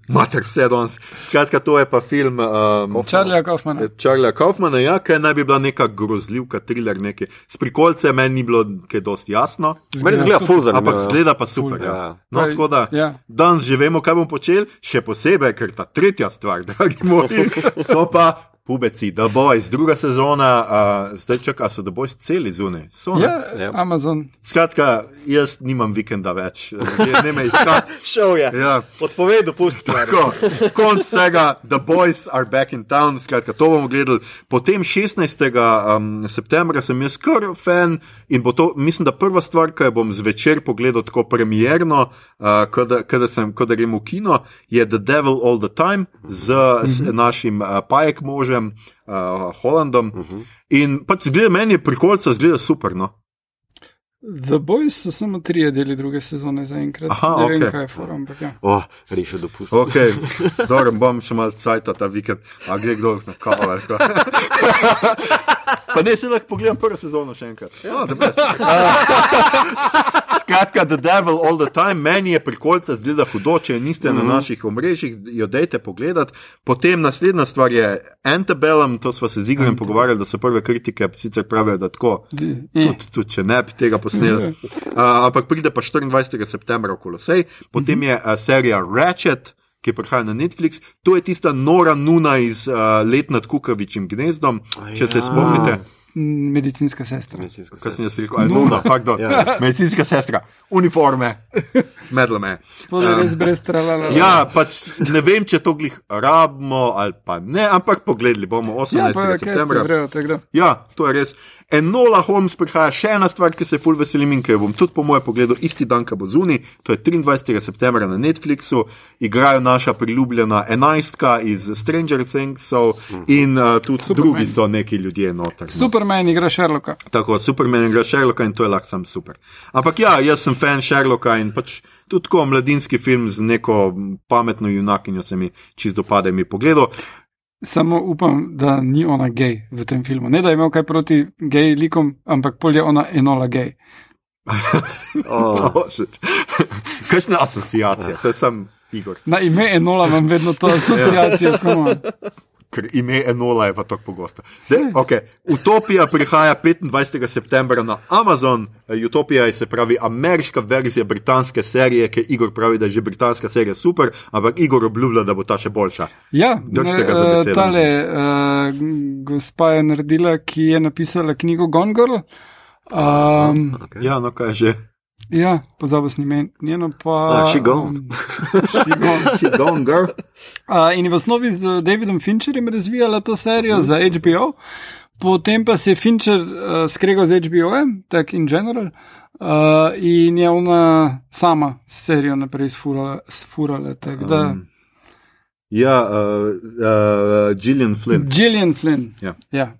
Mater, vse danes. Skratka, to je pa film um, Charlieja Kaufmana. Charlieja Kaufmana, ja, ki naj bi bila neka grozljivka, thriller, nekaj. S prikolce meni ni bilo kaj dosti jasno. Meni zgleda full zanimivo. Ampak zgleda pa super. Ful, ja. Ja. No, tako da ja. danes že vemo, kaj bomo počeli, še posebej, ker ta tretja stvar, dragi moji, so pa Pubeci, da bo iz druga sezona, uh, zdaj čaka se, da bo iz celi zunaj. Ja, ja, Amazon. Skratka, jaz nimam vikenda več, ne me iskati. Šel je. Ja. Odpovedal, pusti. Tako, konc vsega, the boys are back in town, skratka, to bomo gledali. Potem 16. Um, septembra sem jaz kar fan in bo to, mislim, da prva stvar, ki jo bom zvečer pogledal tako premjerno, uh, kada sem, kada grem v kino, je The Devil All the Time z, z mhm. našim uh, pajek možem uh, Holandom. Uh -huh. In pač zgleda meni, prikolca zgleda super. No? The Boys so samo tri deli druge sezone za enkrat. Aha, ne okay. vem, kaj je forum. Ja. Oh, Rešil dopust. Ok, dobro, bom še mal cajt ta vikend. A gre kdo na kavo? Pa ne, se lahko pogledam prvo sezono še enkrat. Ja, Skratka, The Devil All the Time, meni je prikolca zgleda hudo, če niste mm -hmm. na mhm. naših omrežjih, jo dejte pogledati. Potem naslednja stvar je Antebellum, to smo se z Igorjem pogovarjali, da so prve kritike sicer pravijo, da tako, tudi, tudi če ne bi tega posneli. Uh, ampak pride pa 24. septembra v Kolosej, potem je uh, serija Ratchet. Ki prihaja na Netflix, to je tista nora nuna iz uh, let nad Kukavičim gnezdom, če ja. se spomnite. Medicinska sestra. Kaj sem jaz rekel? No, no, no, ja. Medicinska sestra, uniforme, smedlo me. Spodaj res um, brez tralala. Ja, pač ne vem, če to glih rabimo ali pa ne, ampak pogledali bomo 18. Ja, pa, septembra. Vrejo, ja, to je res. Enola Holmes prihaja še ena stvar, ki se je full veselim in ki jo bom tudi po mojem pogledu isti dan, ko bo zunaj. To je 23. septembra na Netflixu, igrajo naša priljubljena enajstka iz Stranger Thingsov in uh, tudi Superman. drugi so neki ljudje noter. no. Superman igra Sherlocka. Tako, Superman igra Sherlocka in to je lahko sam super. Ampak ja, jaz sem fan Sherlocka in pač tudi tako mladinski film z neko pametno junakinjo se mi čisto dopade mi pogledal. Samo upam, da ni ona gej v tem filmu. Ne da je imel kaj proti gej likom, ampak pol je ona enola gej. Oh. Kakšna asociacija, to sam Igor. Na ime enola imam vedno to asociacijo. Ker ime Enola je pa tako pogosto. Zdaj, okay. Utopija prihaja 25. septembra na Amazon. Eh, Utopija je se pravi ameriška verzija britanske serije, ki Igor pravi, da je že britanska serija super, ampak Igor obljublja, da bo ta še boljša. Ja, Držite ga za eh, besedo. tale uh, gospa je naredila, ki je napisala knjigo Gone Girl. Um, okay. Ja, no kaj že. Ja, pozabil sem ime, njeno pa. Ah, She Gone. um, she gone. Si gone, girl. Uh, in je v osnovi z Davidom Fincherjem razvijala to serijo mm. za HBO, potem pa se je Fincher uh, skregal z HBO-jem, tako in general, uh, in je ona sama serijo naprej sfurala. sfurala tako da, Um, Ja, uh, uh, Gillian Flynn. Gillian Flynn. Ja. Ja.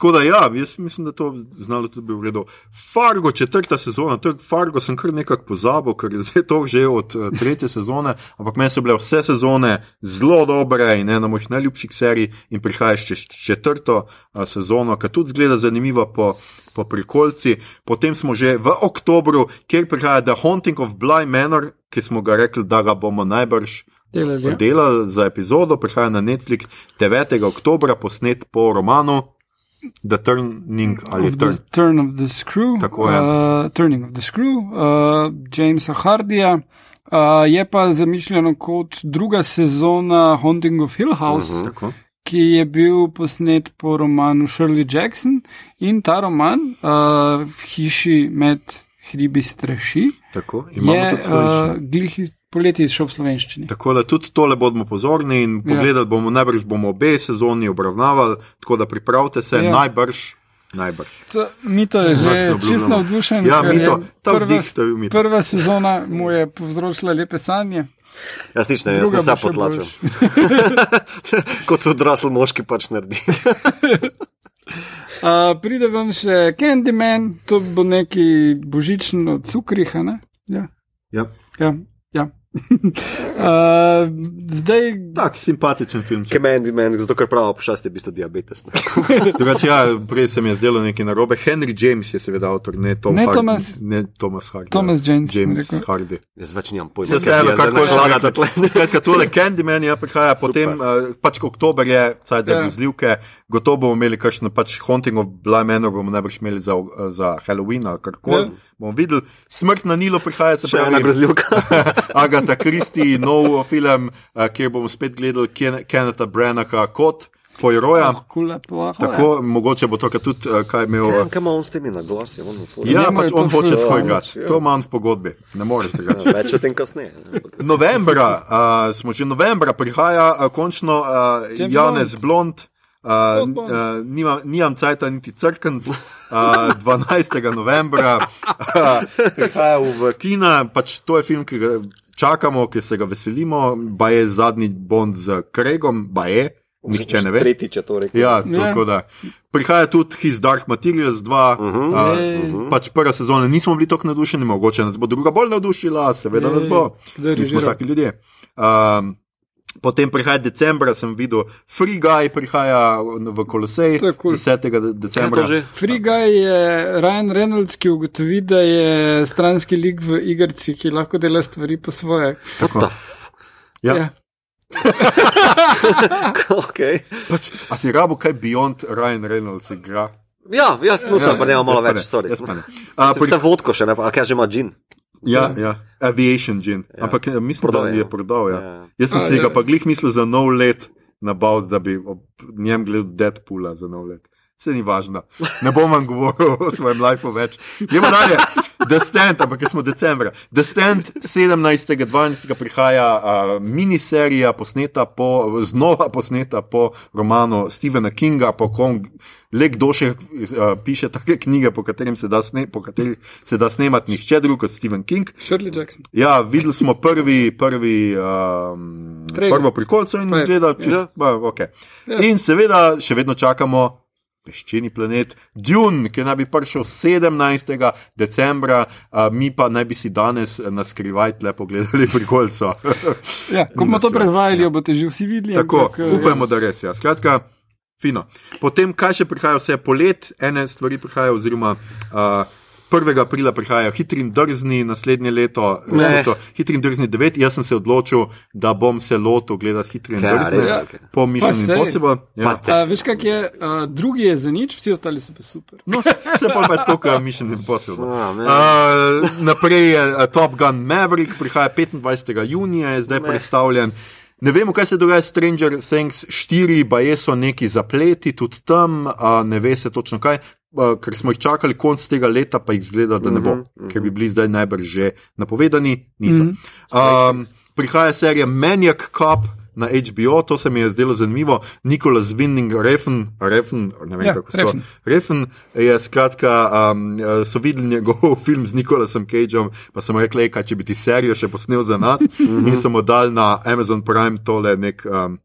Tako da, ja, jaz mislim, da to znalo tudi bi v redu. Fargo, četrta sezona, to je Fargo, sem kar nekako pozabil, ker je zdaj to že od uh, tretje sezone, ampak meni so bile vse sezone zelo dobre in ena mojih najljubših serij in prihajaš čez četrto uh, sezono, ki tudi zgleda zanimiva po, po prikolci. Potem smo že v oktobru, kjer prihaja The Haunting of Bly Manor, ki smo ga rekli, da ga bomo najbrž Delali, ja. delali za epizodo, prihaja na Netflix 9. oktober, posnet po romanu The Turning ali Of Turn. the Turn of the Screw, Tako je. uh, Turning of the Screw, uh, Jamesa Hardija. Uh, je pa zamišljeno kot druga sezona Haunting of Hill House, uh -huh. Tako. ki je bil posnet po romanu Shirley Jackson in ta roman uh, v hiši med hribi straši Tako, je uh, glih poleti izšel v slovenščini. Tako da tudi tole bomo pozorni in Ja. pogledali bomo, najbrž bomo obe sezoni obravnavali, tako da pripravite se, Ja. najbrž, najbrž. To, Mito je že čisto navdušen. Ja, Mito, je ta prva, vdih ste Mito. prva sezona mu je povzročila lepe sanje. Jaz nič ne vem, jaz sem vse potlačil. Kot odrasel moški pač naredi. Uh, pride ven še Candyman, to bo neki božičen od cukrih. a ne? Ja, Ja. ja. Ja. uh, zdaj, Tak simpatičen film. Kemendi men, zato ker pravi, pošast je v bistvu diabetes. Drugače, ja, prej se mi je zdelo nekaj narobe. Henry James je seveda avtor, ne, Tom Ne Hardy, Thomas- ne Thomas Hardy. Thomas James, sem James rekel. Hardy. Jaz več nimam pojma, Se vseeno, je kako naklagate tle. Skratka, tole Candyman je prihaja, potem uh, pač oktober je, saj da Ja. grozljivke, gotovo bomo imeli kakšno pač Haunting of Bly Manor, bomo najbrž imeli za, uh, za Halloween ali karkoli. Ja. Bomo videli, smrt na Nilu prihaja, se Še ena pravi, grozljivka. Agata Christie, nov film, uh, kjer bomo spet gledali Ken Kenneta Branaha kot Poiroja. kula, plaho, Tako, mogoče bo to tudi, uh, kaj imel. uh, Kaj ima on s temi naglasi? On Ja, Njemu je pač to on hoče Ja, glas. ja. To ima on v pogodbi, ne moreš tega. Ja, Več o tem kasneje. Novembra, uh, smo že novembra, prihaja uh, končno uh, Janez Blond. Uh, Blond, Blond. uh, nimam, nimam cajta niti crkven. Uh, 12. novembra uh, prihaja v kina, pač to je film, ki ga čakamo, ki se ga veselimo. Ba je zadnji Bond z Kregom, ba je, nihče ne ve. Tretjič je to rekel. Ja, Ja. tako da. Prihaja tudi His Dark Materials 2. Uh -huh. Jej. uh, pač prva sezona nismo bili tako navdušeni, mogoče nas bo druga bolj navdušila, seveda nas bo. Kdo je Mi smo režiral? taki ljudje. Um, Potem prihaja decembra, sem videl, Free Guy prihaja v Kolosej, cool. 10. Kaj je decembra. Free Guy je Ryan Reynolds, ki ugotovi, da je stranski lik v igrici, ki lahko dela stvari po svoje. The f- Ja. okay. Pač, a si rabo kaj Beyond Ryan Reynolds igra? Ja, jaz nucam, pa nemam malo več, ne, sorry. jaz pa ne. A, pri, Vse vodko še ne, pa a kaj že ima džin. Ja, ja, Aviation Gin. Ja. Ampak eh, mislim, Prodal da je, je ja. prodal. Ja. Ja. Jaz sem A, si ja. ga pa glih mislil za nov let nabav, da bi ob njem gledal Deadpoola za nov let. Se ni važno. Ne bom vam govoril o svojem lifeu več. Gremo dalje. The Stand, ampak smo decembra. The Stand 17.12. prihaja uh, miniserija, posneta po, znova posneta po romanu Stephena Kinga, po kom le kdo še uh, piše take knjige, po katerih se, se da snemati nihče drug kot Stephen King. Shirley Jackson. Ja, videli smo prvi, prvi um, prvo prikolco in izgleda, že. Ja. Okay. Ja. In seveda še vedno čakamo peščeni planet Dune, ki naj bi prišel 17. decembra, a, mi pa naj bi si danes na skrivaj tle pogledali prikolco. ja, ko bomo to predvajali, ja. boste že vsi videli. Tako, ampak, ja. upajmo, ja. da res je. Ja. Skratka, fino. Potem, kaj še prihaja, vse polet, ene stvari prihajajo, oziroma. A, 1. aprila prihajajo hitri in drzni, naslednje leto so hitri in drzni 9. Jaz sem se odločil, da bom se lotil gledati hitri in drzni. Ja, po Mission Impossible. Ja. A, veš, kak je, uh, drugi je za nič, vsi ostali so pa super. No, se pa več kot Mission Impossible. Oh, uh, naprej je uh, Top Gun Maverick, prihaja 25. junija, je zdaj predstavljen. Ne vemo, kaj se dogaja s Stranger Things 4, pa je so neki zapleti tudi tam, uh, ne ve se točno kaj ker smo jih čakali konc tega leta, pa jih zgleda, da ne bo, uh -huh, uh -huh. ker bi bili zdaj najbrž že napovedani. Uh -huh. um, prihaja serija Maniac Cup. Na HBO, to se mi je zdelo zanimivo, Nikola Zwinning, Refen, Refen, ne vem ja, kako se to imenuje. Refen je skratka, um, so videli njegov film z Nikolasom Cageom, pa sem rekel, kaj če bi ti serijo še posnel za nas. in so mu dali na Amazon Prime tole nek, um,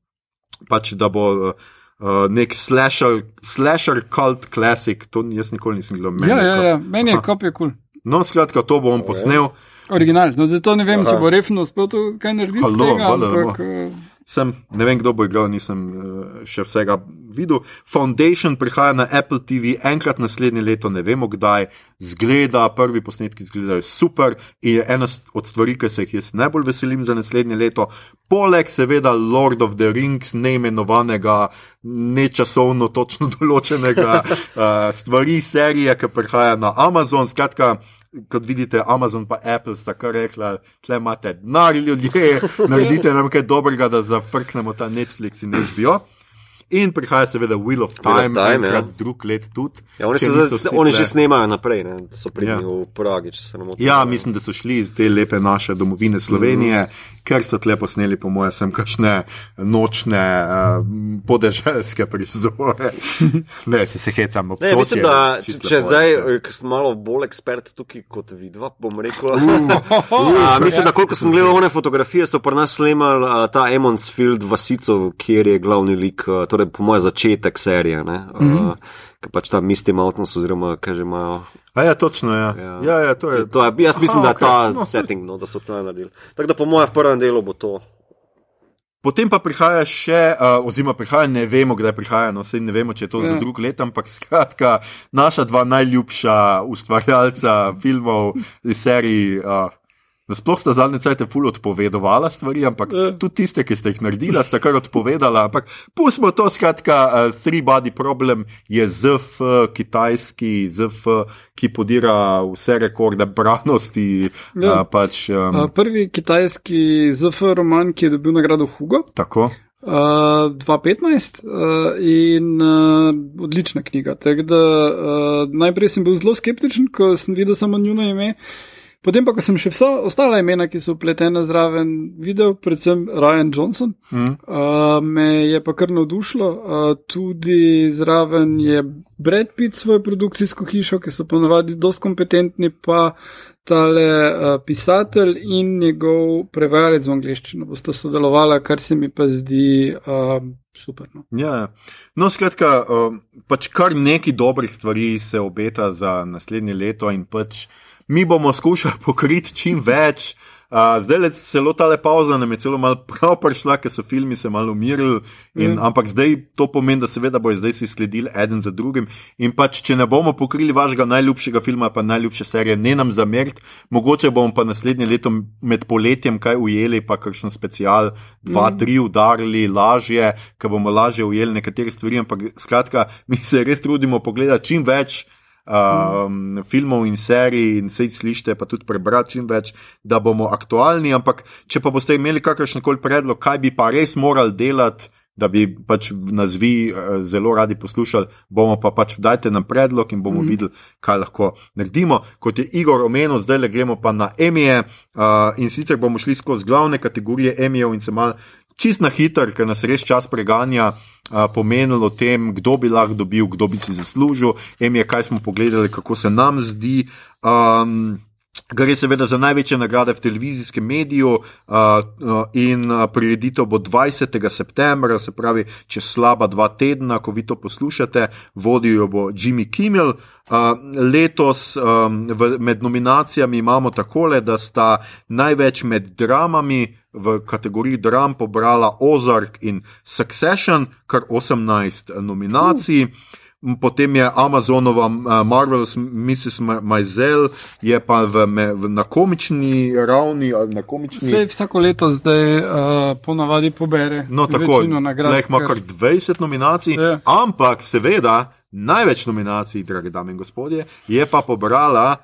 pač da bo. Uh, uh, nek slasher, slasher cult classic, to jaz nikoli nisem gledal. Ja, ja, ja, meni je kop je kul. Cool. No, skratka, to bom posnel. Original, no, zato ne vem, Aha. če bo refno uspel to kaj narediti. Halo, tega, hvala, ampak, uh sem, ne vem, kdo bo igral, nisem uh, še vsega videl. Foundation prihaja na Apple TV enkrat naslednje leto, ne vemo kdaj, zgleda, prvi posnetki izgledajo super in je ena od stvari, ki se jih jaz najbolj veselim za naslednje leto. Poleg seveda Lord of the Rings, neimenovanega, nečasovno točno določenega uh, stvari, serije, ki prihaja na Amazon. Skratka, kot vidite, Amazon in Apple sta kar rekla, tle imate denar, ljudje, naredite nam kaj dobrega, da zafrknemo ta Netflix in HBO. In prihaja seveda Wheel of Time, time ja. drug let tudi. Ja, oni, za, oni že snemajo naprej, ne? so pridni ja. v Pragi, če se ne motim. Ja, mislim, da so šli iz te lepe naše domovine Slovenije, mm. Ker so tle posneli, po mojem, sem kakšne nočne uh, podeželske prizore. ne, se se hecam ob tem. Mislim, da če, če zdaj, eh, ker sem malo bolj ekspert tukaj kot vidva, bom rekel. Uh, uh, mislim, da koliko sem gledal one fotografije, so pri nas snemali uh, ta Emmonsfield vasico, kjer je glavni lik. Uh, torej po mojem začetek serije, mm -hmm. Ki pač ta Misty Mountains, oziroma kaj že imajo. A ja, točno. Ja. Ja. Ja, ja, to je. To je jaz mislim, Aha, da je okay. ta no. setting, no, da so to naredili. Tako da po mojem prvem delu bo to. Potem pa prihaja še, uh, oziroma prihaja, ne vemo, kdaj prihaja, no, ne vemo, če je to ja. za drug let, ampak skratka, naša dva najljubša ustvarjalca filmov iz serije. Uh, Sploh sta zadnje cajtke ful odpovedovala stvari, ampak e. tudi tiste, ki ste jih naredila, sta kar odpovedala. Ampak pustimo to, skratka, uh, three body problem je ZF, kitajski ZF, ki podira vse rekorde branosti. Ja. Uh, pač, um, uh, prvi kitajski ZF roman, ki je dobil nagrado Hugo. Tako. Uh, 2015 uh, in uh, odlična knjiga. Da, uh, najprej sem bil zelo skeptičen, ko sem videl samo njuno ime. Potem pa, ko sem še vsa ostala imena, ki so upletena zraven, videl, predvsem Ryan Johnson, mm. uh, me je pa kar navdušilo. Uh, tudi zraven je Brad Pitt svojo produkcijsko hišo, ki so ponovadi dost kompetentni, pa tale uh, pisatelj in njegov prevajalec v angliščino bosta sodelovala, kar se mi pa zdi. Uh, Super, no. Ja, ja. no, skratka, pač kar nekaj dobrih stvari se obeta za naslednje leto, in pač uh, mi bomo skušali pokriti čim več. Uh, zdaj je celo ta pauza, nam je celo malo prav prišla, ker so filmi se malo umirili. Mm. Ampak zdaj to pomeni, da seveda bojo zdaj si sledili eden za drugim. In pač, če ne bomo pokrili vašega najljubšega filma, pa najljubše serije, ne nam zameriti, mogoče bomo pa naslednje leto med poletjem kaj ujeli, pa kakšen special, dva, mm. tri udarili, lažje, ker bomo lažje ujeli nekatere stvari. Ampak skratka, mi se res trudimo pogledati čim več um, filmov in serij, in se jih slišite, pa tudi prebrati čim več, da bomo aktualni. Ampak, če pa boste imeli kakršen koli predlog, kaj bi pa res morali delati. da bi pač nas vi uh, zelo radi poslušali, bomo pa pač dajte nam predlog in bomo mm. videli, kaj lahko naredimo. Kot je Igor omenil, zdaj le gremo pa na emije uh, in sicer bomo šli skozi glavne kategorije emijev in se mal. Čist na hiter, ker nas res čas preganja, pomenilo tem, kdo bi lahko dobil, kdo bi si zaslužil, emije, kaj smo pogledali, kako se nam zdi. Um, Gre seveda za največje nagrade v televizijskem mediju uh, in prireditev bo 20. septembra, se pravi, čez slaba dva tedna, ko vi to poslušate, vodil jo bo Jimmy Kimmel. Uh, letos um, v, med nominacijami imamo takole, da sta največ med dramami v kategoriji dram pobrala Ozark in Succession, kar 18 nominacij. Uh. Potem je Amazonova uh, Marvel's Mrs. Maisel, je pa v, v, na komični ravni. Na komični... Vse vsako leto zdaj uh, ponavadi pobere. No, tako je. Ima kar 20 nominacij, je. Ja. ampak seveda največ nominacij, drage dame in gospodje, je pa pobrala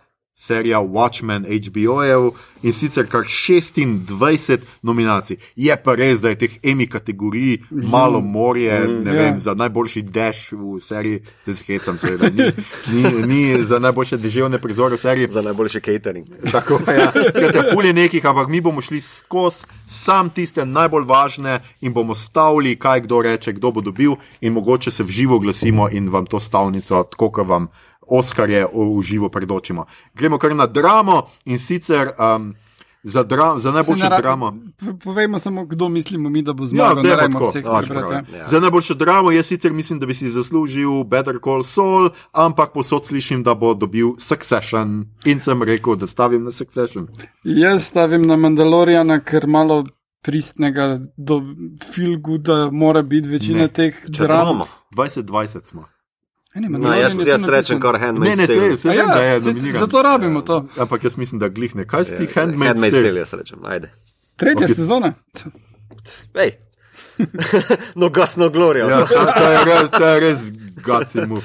serija Watchmen HBO-jev in sicer kar 26 nominacij. Je pa res, da je teh emi kategorij malo morje, mm, ne vem, yeah. za najboljši dež v seriji, se zhecam, seveda. Ni, ni, ni za najboljše deževne prizore v seriji. Za najboljši catering. Tako. Ja. Pul je nekih, ampak mi bomo šli skozi sam tiste najbolj važne in bomo stavili, kaj kdo reče, kdo bo dobil in mogoče se v živo glasimo in vam to stavnico, tako kot vam. Oskarje v živo predočimo. Gremo kar na dramo in sicer um, za, dra, za najboljšo dramo. Povejmo samo, kdo mislimo mi, da bo zmagal. Ja, ja. Za najboljšo dramo jaz sicer mislim, da bi si zaslužil Better Call Saul, ampak posod slišim, da bo dobil Succession in sem rekel, da stavim na Succession. Jaz stavim na Mandaloriana, ker malo pristnega do filgu, da mora biti večina ne. teh dram. 2020 smo. Ne, no, jaz jaz rečem, kar handmade style. Ne, ne, se, se ja, da je nominiran. Zato rabimo to. Ampak jaz mislim, da glihne. Kaj si ti ja, handmade, handmade style? Handmade style, jaz rečem, ajde. Tretja okay. sezona. Ej. no, guts, no glory. Ja, to je res, to je res move.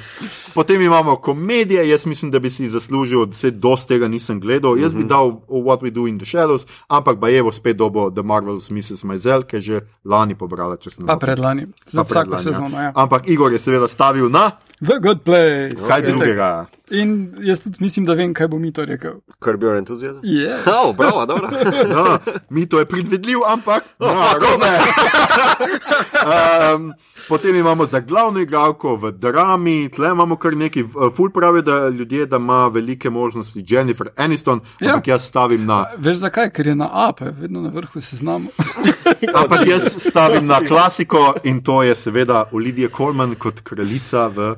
Potem imamo komedije, jaz mislim, da bi si zaslužil, da se dosti tega nisem gledal. Jaz bi mhm. dal What We Do in the Shadows, ampak pa je bo spet dobo The Marvel's Mrs. Maisel, ki je že lani pobrala, če sem pa predlani. Za vsako ja. sezono, ja. Ampak Igor je seveda stavil na The Good Place. Kaj drugega? In jaz tudi mislim, da vem, kaj bo mi to rekel. Kar bi bil entuzijazem. Yes. Oh, bravo, dobro. no, mi to je predvidljiv, ampak. Oh, no, ne. um, potem imamo za glavno igralko v drami, tle imamo kar nekaj, ful pravi, da ljudje, da ima velike možnosti, Jennifer Aniston, ja. ampak jaz stavim na. Veš zakaj? Ker je na AP, vedno na vrhu se znamo. ampak jaz stavim na klasiko in to je seveda Olivia Colman kot kraljica v.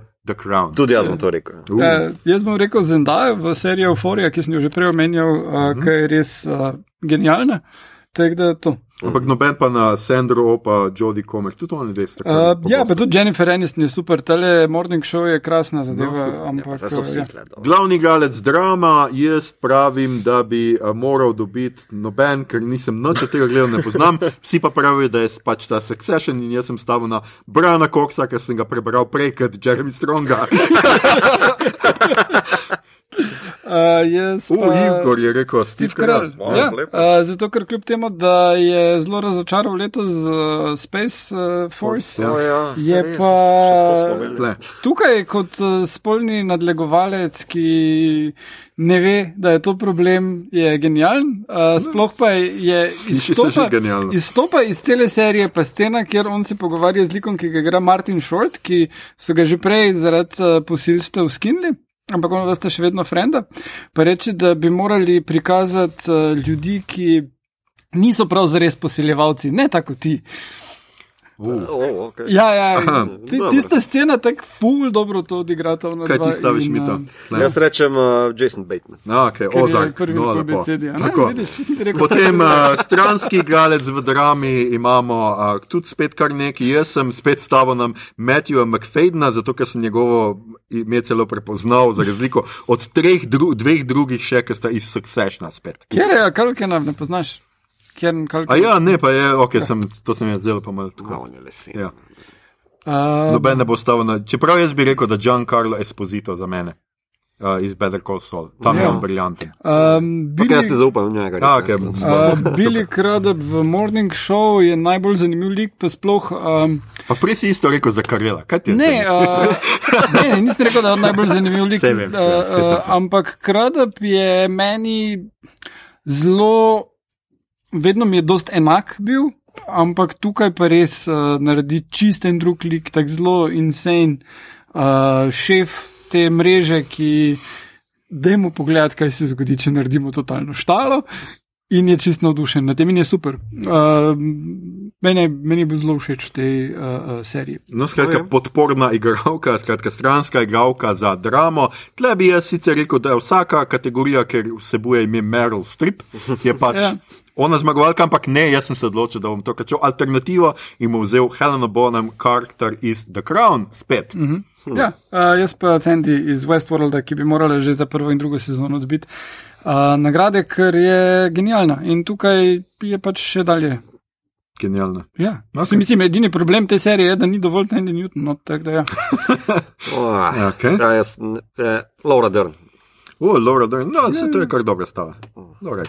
Tudi jaz bom to rekel. Uh. Uh, jaz bom rekel Zendaj v seriji Euphorija, ki sem jo že prej omenjal, uh, uh -huh. ki je res uh, genialna. Tako da to. Ampak noben pa na Sandro, pa Jodie Comer, tudi oni veste. Uh, ja, pa tudi Jennifer Aniston je super, tele morning show je krasna zadeva. No, ampak, ja, ja. Glavni galec drama, jaz pravim, da bi uh, moral dobiti noben, ker nisem noč od tega gledal, ne poznam. Vsi pa pravijo, da je pač ta Succession in jaz sem stavil na Brana Coxa, ker sem ga prebral prej kot Jeremy Stronga. Uh, jaz, uh, Igor je rekel, Steve Kralj. Ja, uh, zato, ker kljub temu, da je zelo razočaral letos z uh, Space uh, Force, oh, ja, je res, pa tukaj kot uh, spolni nadlegovalec, ki ne ve, da je to problem, je genijalen. Uh, sploh pa je izstopa, izstopa iz cele serije, pa scena, kjer on se pogovarja z likom, ki ga igra Martin Short, ki so ga že prej zaradi uh, posilstev skinili ampak ono, da ste še vedno frenda. Pa reči, da bi morali prikazati uh, ljudi, ki niso prav zares posiljevalci, ne tako ti. Uh. Oh, okay. Ja, ja. Tista scena tako ful dobro to odigra. Kaj ti staviš mi to? Uh, jaz rečem uh, Jason Bateman. No, okay. Ozak, prvi no, BCD, Potem uh, stranski igralec v drami imamo uh, tudi spet kar neki. Jaz sem spet stavil na Matthewa McFadena, zato ker sem njegovo ime celo prepoznal, za razliko od treh dru dveh drugih še, ki sta iz Successiona spet. Kjer je, kaj nam ne poznaš? Kjern, A ja, ne, pa je, ok, sem, to sem jaz zdaj pa malo tako. Ja. Uh, Noben ne bo stavil na. Čeprav jaz bi rekel, da Giancarlo Esposito za mene. uh, iz Better Call Saul. Tam ja. je on briljanten. Um, Kaj jaz ti zaupam v njega? Ja, okay. uh, Billy Crudup v Morning Show je najbolj zanimiv lik, pa sploh. Um, pa prej si isto rekel za Karela. Ne, uh, ne, ne, nisem rekel, da je najbolj zanimiv lik. Vem, uh, uh, ampak Crudup je meni zelo, vedno mi je dost enak bil. Ampak tukaj pa res uh, naredi čist en drug lik, tako zelo insane, uh, šef te mreže, ki dajmo pogledati, kaj se zgodi, če naredimo totalno štalo. In je čist navdušen, na tem je super. Uh, meni, meni je bil zelo všeč v tej uh, uh, seriji. No, skratka, podporna igralka, skratka, stranska igralka za dramo. Tle bi jaz sicer rekel, da je vsaka kategorija, ker vsebuje ime Meryl Streep, je pač ja. Ona zmagovalka, ampak ne, jaz sem se odločil, da bom to kačal alternativo in bom vzel Helena Bonham karakter iz The Crown spet. Uh -huh. hm. Ja, uh, jaz pa Tandy iz Westworlda, ki bi morala že za prvo in drugo sezono dobiti nagrade, ker je genialna in tukaj je pač še dalje. Genialna. Ja, okay. mislim, edini problem te serije je, da ni dovolj Tandy Newton. No, tak, ja. oh, okay. ja, jaz, eh, Laura Dern. O, oh, Laura Dern, no, se to je kar dobro stava. Dobro,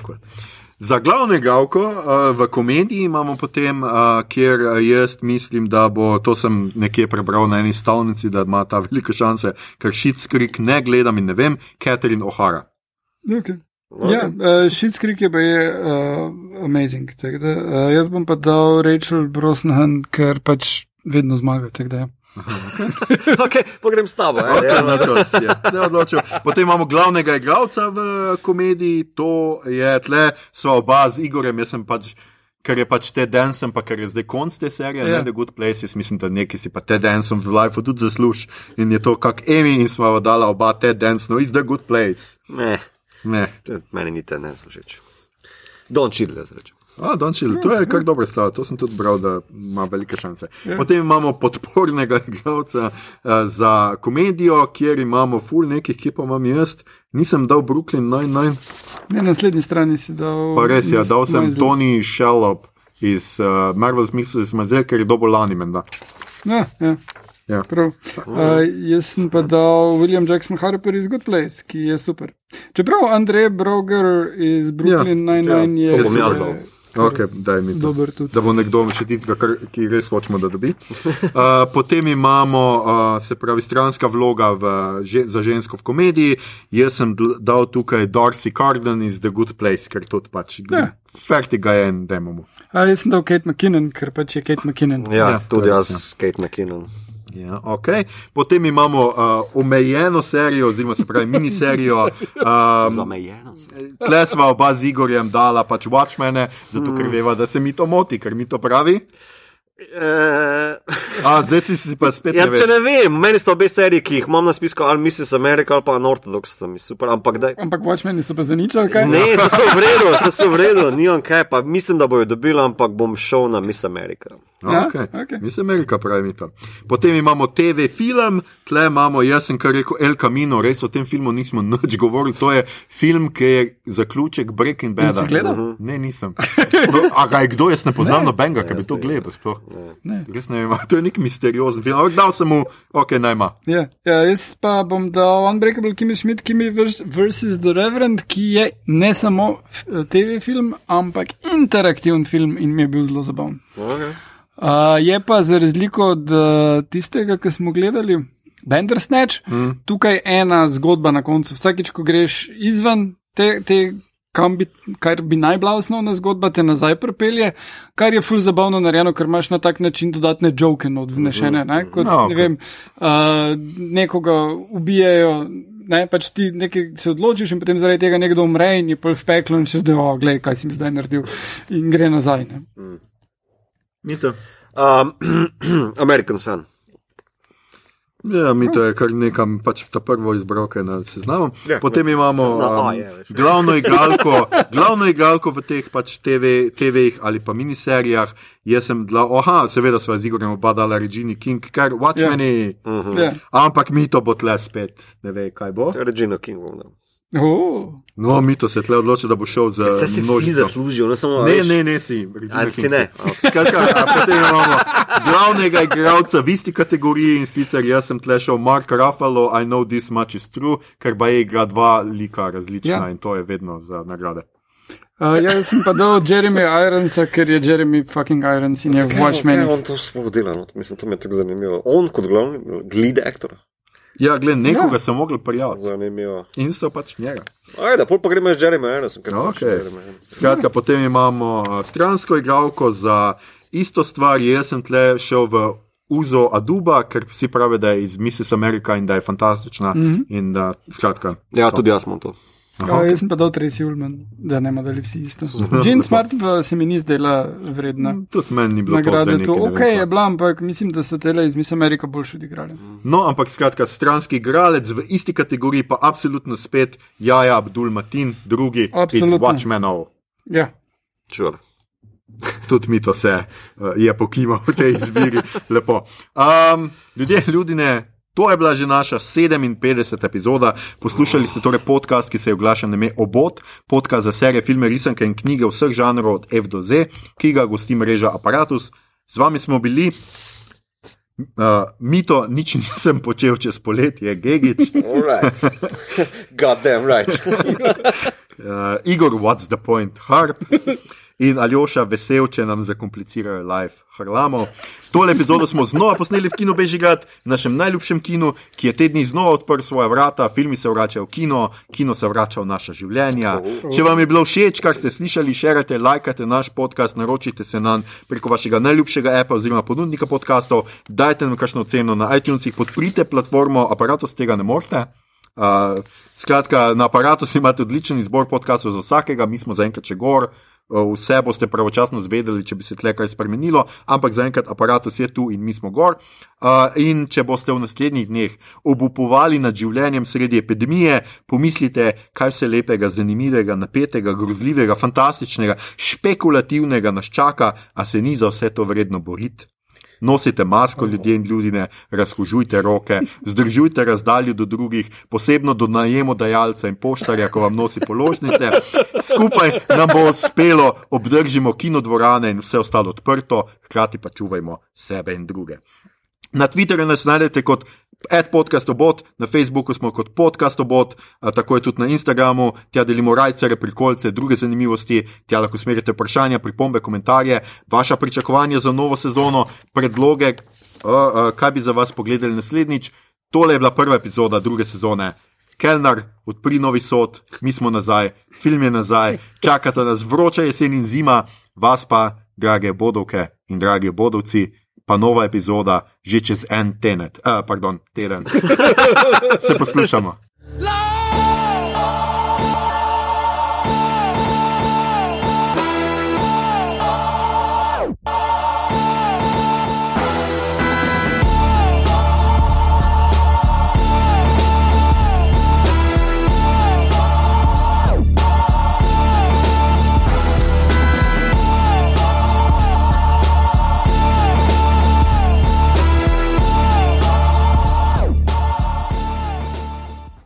Za glavne gavko uh, v komediji imamo potem, uh, kjer jaz mislim, da bo to sem nekje prebral na eni stavnici, da ima ta velike šanse, ker šit skrik ne gledam in ne vem, Catherine O'Hara. Okay. Ja, uh, Šitskrik je pa je uh, amazing. Da, uh, jaz bom pa dal Rachel Brosnan, ker pač vedno zmaga. Da, ja. okay, Poglej, s tabo. Okay, ja. ja. Potem imamo glavnega igralca v komediji, to je tle, sva oba z Igorem, jaz sem pač. Ker je pač te dancem, pa ker je zdaj konc te serije, yeah. ne The Good Places, mislim, da neki si pa te dancem v life tudi zasluž. In je to kak Emi in smo dala oba te dance, no, is The Good Place. Ne. Ne. Meni ni te ne všeč. Don Chidler, zrečem. A, Don Chidler, to je kar dobro stvar, to sem tudi bral, da ima velike šanse. Ja. Potem imamo podpornega igralca uh, za komedijo, kjer imamo full nekih, ki pa imam jaz. Nisem dal Brooklyn Nine-Nine. Ne, na naslednji strani si dal. Pa res, ja, dal sem Tony Shellop iz uh, Marvel's Mrs. Mazel, ker je dobo lani menda. Ja, ja. Ja. Uh, jaz sem pa dal William Jackson Harper iz Good Place, ki je super. Čeprav Andrej Broger iz Brooklyn ja, Nine-Nine ja, je. To bom jaz dal. Okay, Dobar, da bo nekdo še tistega, ki res hočemo, da dobi. Uh, potem imamo, uh, se pravi, stranska vloga v, že, za žensko v komediji. Jaz sem dal tukaj Darcy Carden iz The Good Place, ker to pač ja. fertiga je en demo. Uh, jaz sem dal Kate McKinnon, ker pač je Kate McKinnon. Ja, ja tudi jaz, ja. Kate McKinnon. Ja, okay. Potem imamo uh, omejeno serijo, oziroma se pravi miniserijo. Um, omejeno. Tle smo oba z Igorjem dala pač Watchmene, zato ker veva, da se mi to moti, ker mi to pravi. Uh, A, zdaj si, si pa spet. Ja, ne če ne vem, meni so obe seriji, ki jih imam na spisku, ali Mrs. America ali pa Unorthodox, so mi super. Ampak, ampak Watchmeni so pa za nič, ali kaj? Ne, so, so v redu, so, so v redu, nimam kaj, pa mislim, da bojo dobili, ampak bom šel na Miss America. Ja, okay. Okay. Miss America pravi to. Potem imamo TV film, tle imamo, jaz sem kar rekel El Camino, res o tem filmu nismo nič govorili. To je film, ki je zaključek Breaking Bad. Si gledal? Uh -huh. Ne, nisem. A kaj, kdo jaz ne poznam nobenega, ki bi to gledal? Ne. Res ne vem, to je nek misteriozen film. Ampak dal sem mu, ok, najma. Ja, ja, jaz pa bom dal Unbreakable Kimmy Schmidt, Kimmy vs. The Reverend, ki je ne samo TV film, ampak interaktiven film in mi je bil zelo zabaven. Okay. Uh, je pa za razliko od uh, tistega, ki smo gledali, Bandersnatch, mm. tukaj ena zgodba na koncu. Vsakič, ko greš izven te, te bi, kar bi naj bila osnovna zgodba, te nazaj pripelje, kar je ful zabavno narejeno, ker imaš na tak način dodatne joke odvnešene. Ne? Kot, no, okay. ne vem, uh, nekoga ubijajo. Ne, pač ti nekaj se odločiš, in potem zaradi tega nekdo umre, in je pol v peklu, in češ, da oh, gledaj, kaj si mi zdaj naredil, in gre nazaj. Mm. Um, American Sun. Ja, mi to je kar nekam, pač ta prvo izbral, kaj na seznamu. Ja, Potem ne. imamo no, um, oh, je, glavno, igralko, glavno igralko v teh pač TV, TV-jih ali pa miniserijah. Jaz sem bila, oha, seveda sva z Igorjem oba dala Regina King, kar Watchmeni. Yeah. Uh -huh. yeah. Ampak mi to bo tle spet, ne ve, kaj bo. Regina King, no. Oh. No, mi to se tle odloči, da bo šel za. Vse si vsi zaslužijo, ne samo Ne, veš, ne, ne, si. Ali si ne? Skratka, a potem imamo glavnega igralca v isti kategoriji in sicer jaz sem tle šel Mark Ruffalo, I know this much is true, ker pa je igra dva lika različna Ja. in to je vedno za nagrade. Uh, jaz sem pa dal Jeremy Ironsa, ker je Jeremy fucking Irons in je v Kaj Watchmenu. on to sploh dela? No? Mislim, to mi je tako zanimivo. On kot glavni lead actor. Ja, gled, nekoga Ja. sem mogel prijaviti Zanimivo. in so pač njega. Ajde, pol pa gremo z Jeremy pa Okay. še Jeremy Irons? Skratka, potem imamo uh, stransko igralko za isto stvar. Jaz sem tle šel v Uzo Aduba, ker vsi pravijo, da je iz Mrs. America in da je fantastična. Mm -hmm. in, da, skratka, Ja, tudi jaz imam to. Ja, jaz sem pa dal Tracy Ullman, da ne bomo dali vsi isto. Jean Smart pa se mi ni zdela vredna. tudi meni ni bilo Nagrade to nekaj, ne ok, je bila, ampak mislim, da so tele iz Miss America boljše odigrali. No, ampak skratka, stranski igralec v isti kategoriji, pa absolutno spet Jaja Abdul Matin, drugi iz Absolutno. Watchmenov. Ja. Sure. Tudi mi to se uh, je pokimal v tej izbiri. Lepo. Um, ljudje, ljudine. To je bila že naša 57. epizoda. Poslušali ste torej podcast, ki se je oglašal na ime Obot, podcast za serije, filme, risanke in knjige vseh žanrov od F do Z, ki ga gosti mreža Apparatus. Z vami smo bili, uh, mi to nič nisem počel čez poletje, Gigič, Alright. God damn right. uh, Igor, what's the point, Harp in Aljoša, vesel, če nam zakomplicirajo live harlamo. Tole epizodo smo znova posneli v kinu Bežigrad, našem najljubšem kinu, ki je te dni znova odprl svoja vrata, filmi se vračajo v kino, kino se vrača v naša življenja. Če vam je bilo všeč, kar ste slišali, širite, lajkajte naš podcast, naročite se nam preko vašega najljubšega appa oziroma ponudnika podkastov, dajte nam kakšno ceno na iTunesih, podprite platformo, aparatus tega ne morete. Uh, skratka, na aparatu imate odličen izbor podkastov za vsakega, mi smo zaenkrat še gor. Uh, Vse boste pravočasno zvedeli, če bi se tle kaj spremenilo, ampak zaenkrat aparatus je tu in mi smo gor. Uh, in če boste v naslednjih dneh obupovali nad življenjem sredi epidemije, pomislite, kaj vse lepega, zanimivega, napetega, grozljivega, fantastičnega, špekulativnega nas čaka, a se ni za vse to vredno boriti. Nosite masko, ljudje in ljudje, razkužujte roke, zdržujte razdaljo do drugih, posebno do najemodajalca in poštarja, ko vam nosi položnice. Skupaj nam bo uspelo, obdržimo kinodvorane in vse ostalo odprto, hkrati pa čuvajmo sebe in druge. Na Twitterju nas najdete kot adpodcastobot, na Facebooku smo kot podcastobot, a tako je tudi na Instagramu, tja delimo rajcere, prikolce, druge zanimivosti, tja lahko smerite vprašanja, pripombe, komentarje, vaša pričakovanja za novo sezono, predloge, a, a, kaj bi za vas pogledali naslednjič. Tole je bila prva epizoda druge sezone. Kelnar, odpri novi sod, mi smo nazaj, film je nazaj, čakata nas vroča jesen in zima, vas pa, drage bodovke in dragi bodovci, pa nova epizoda že čez en tenet, uh, pardon, teden. Se poslušamo. Love!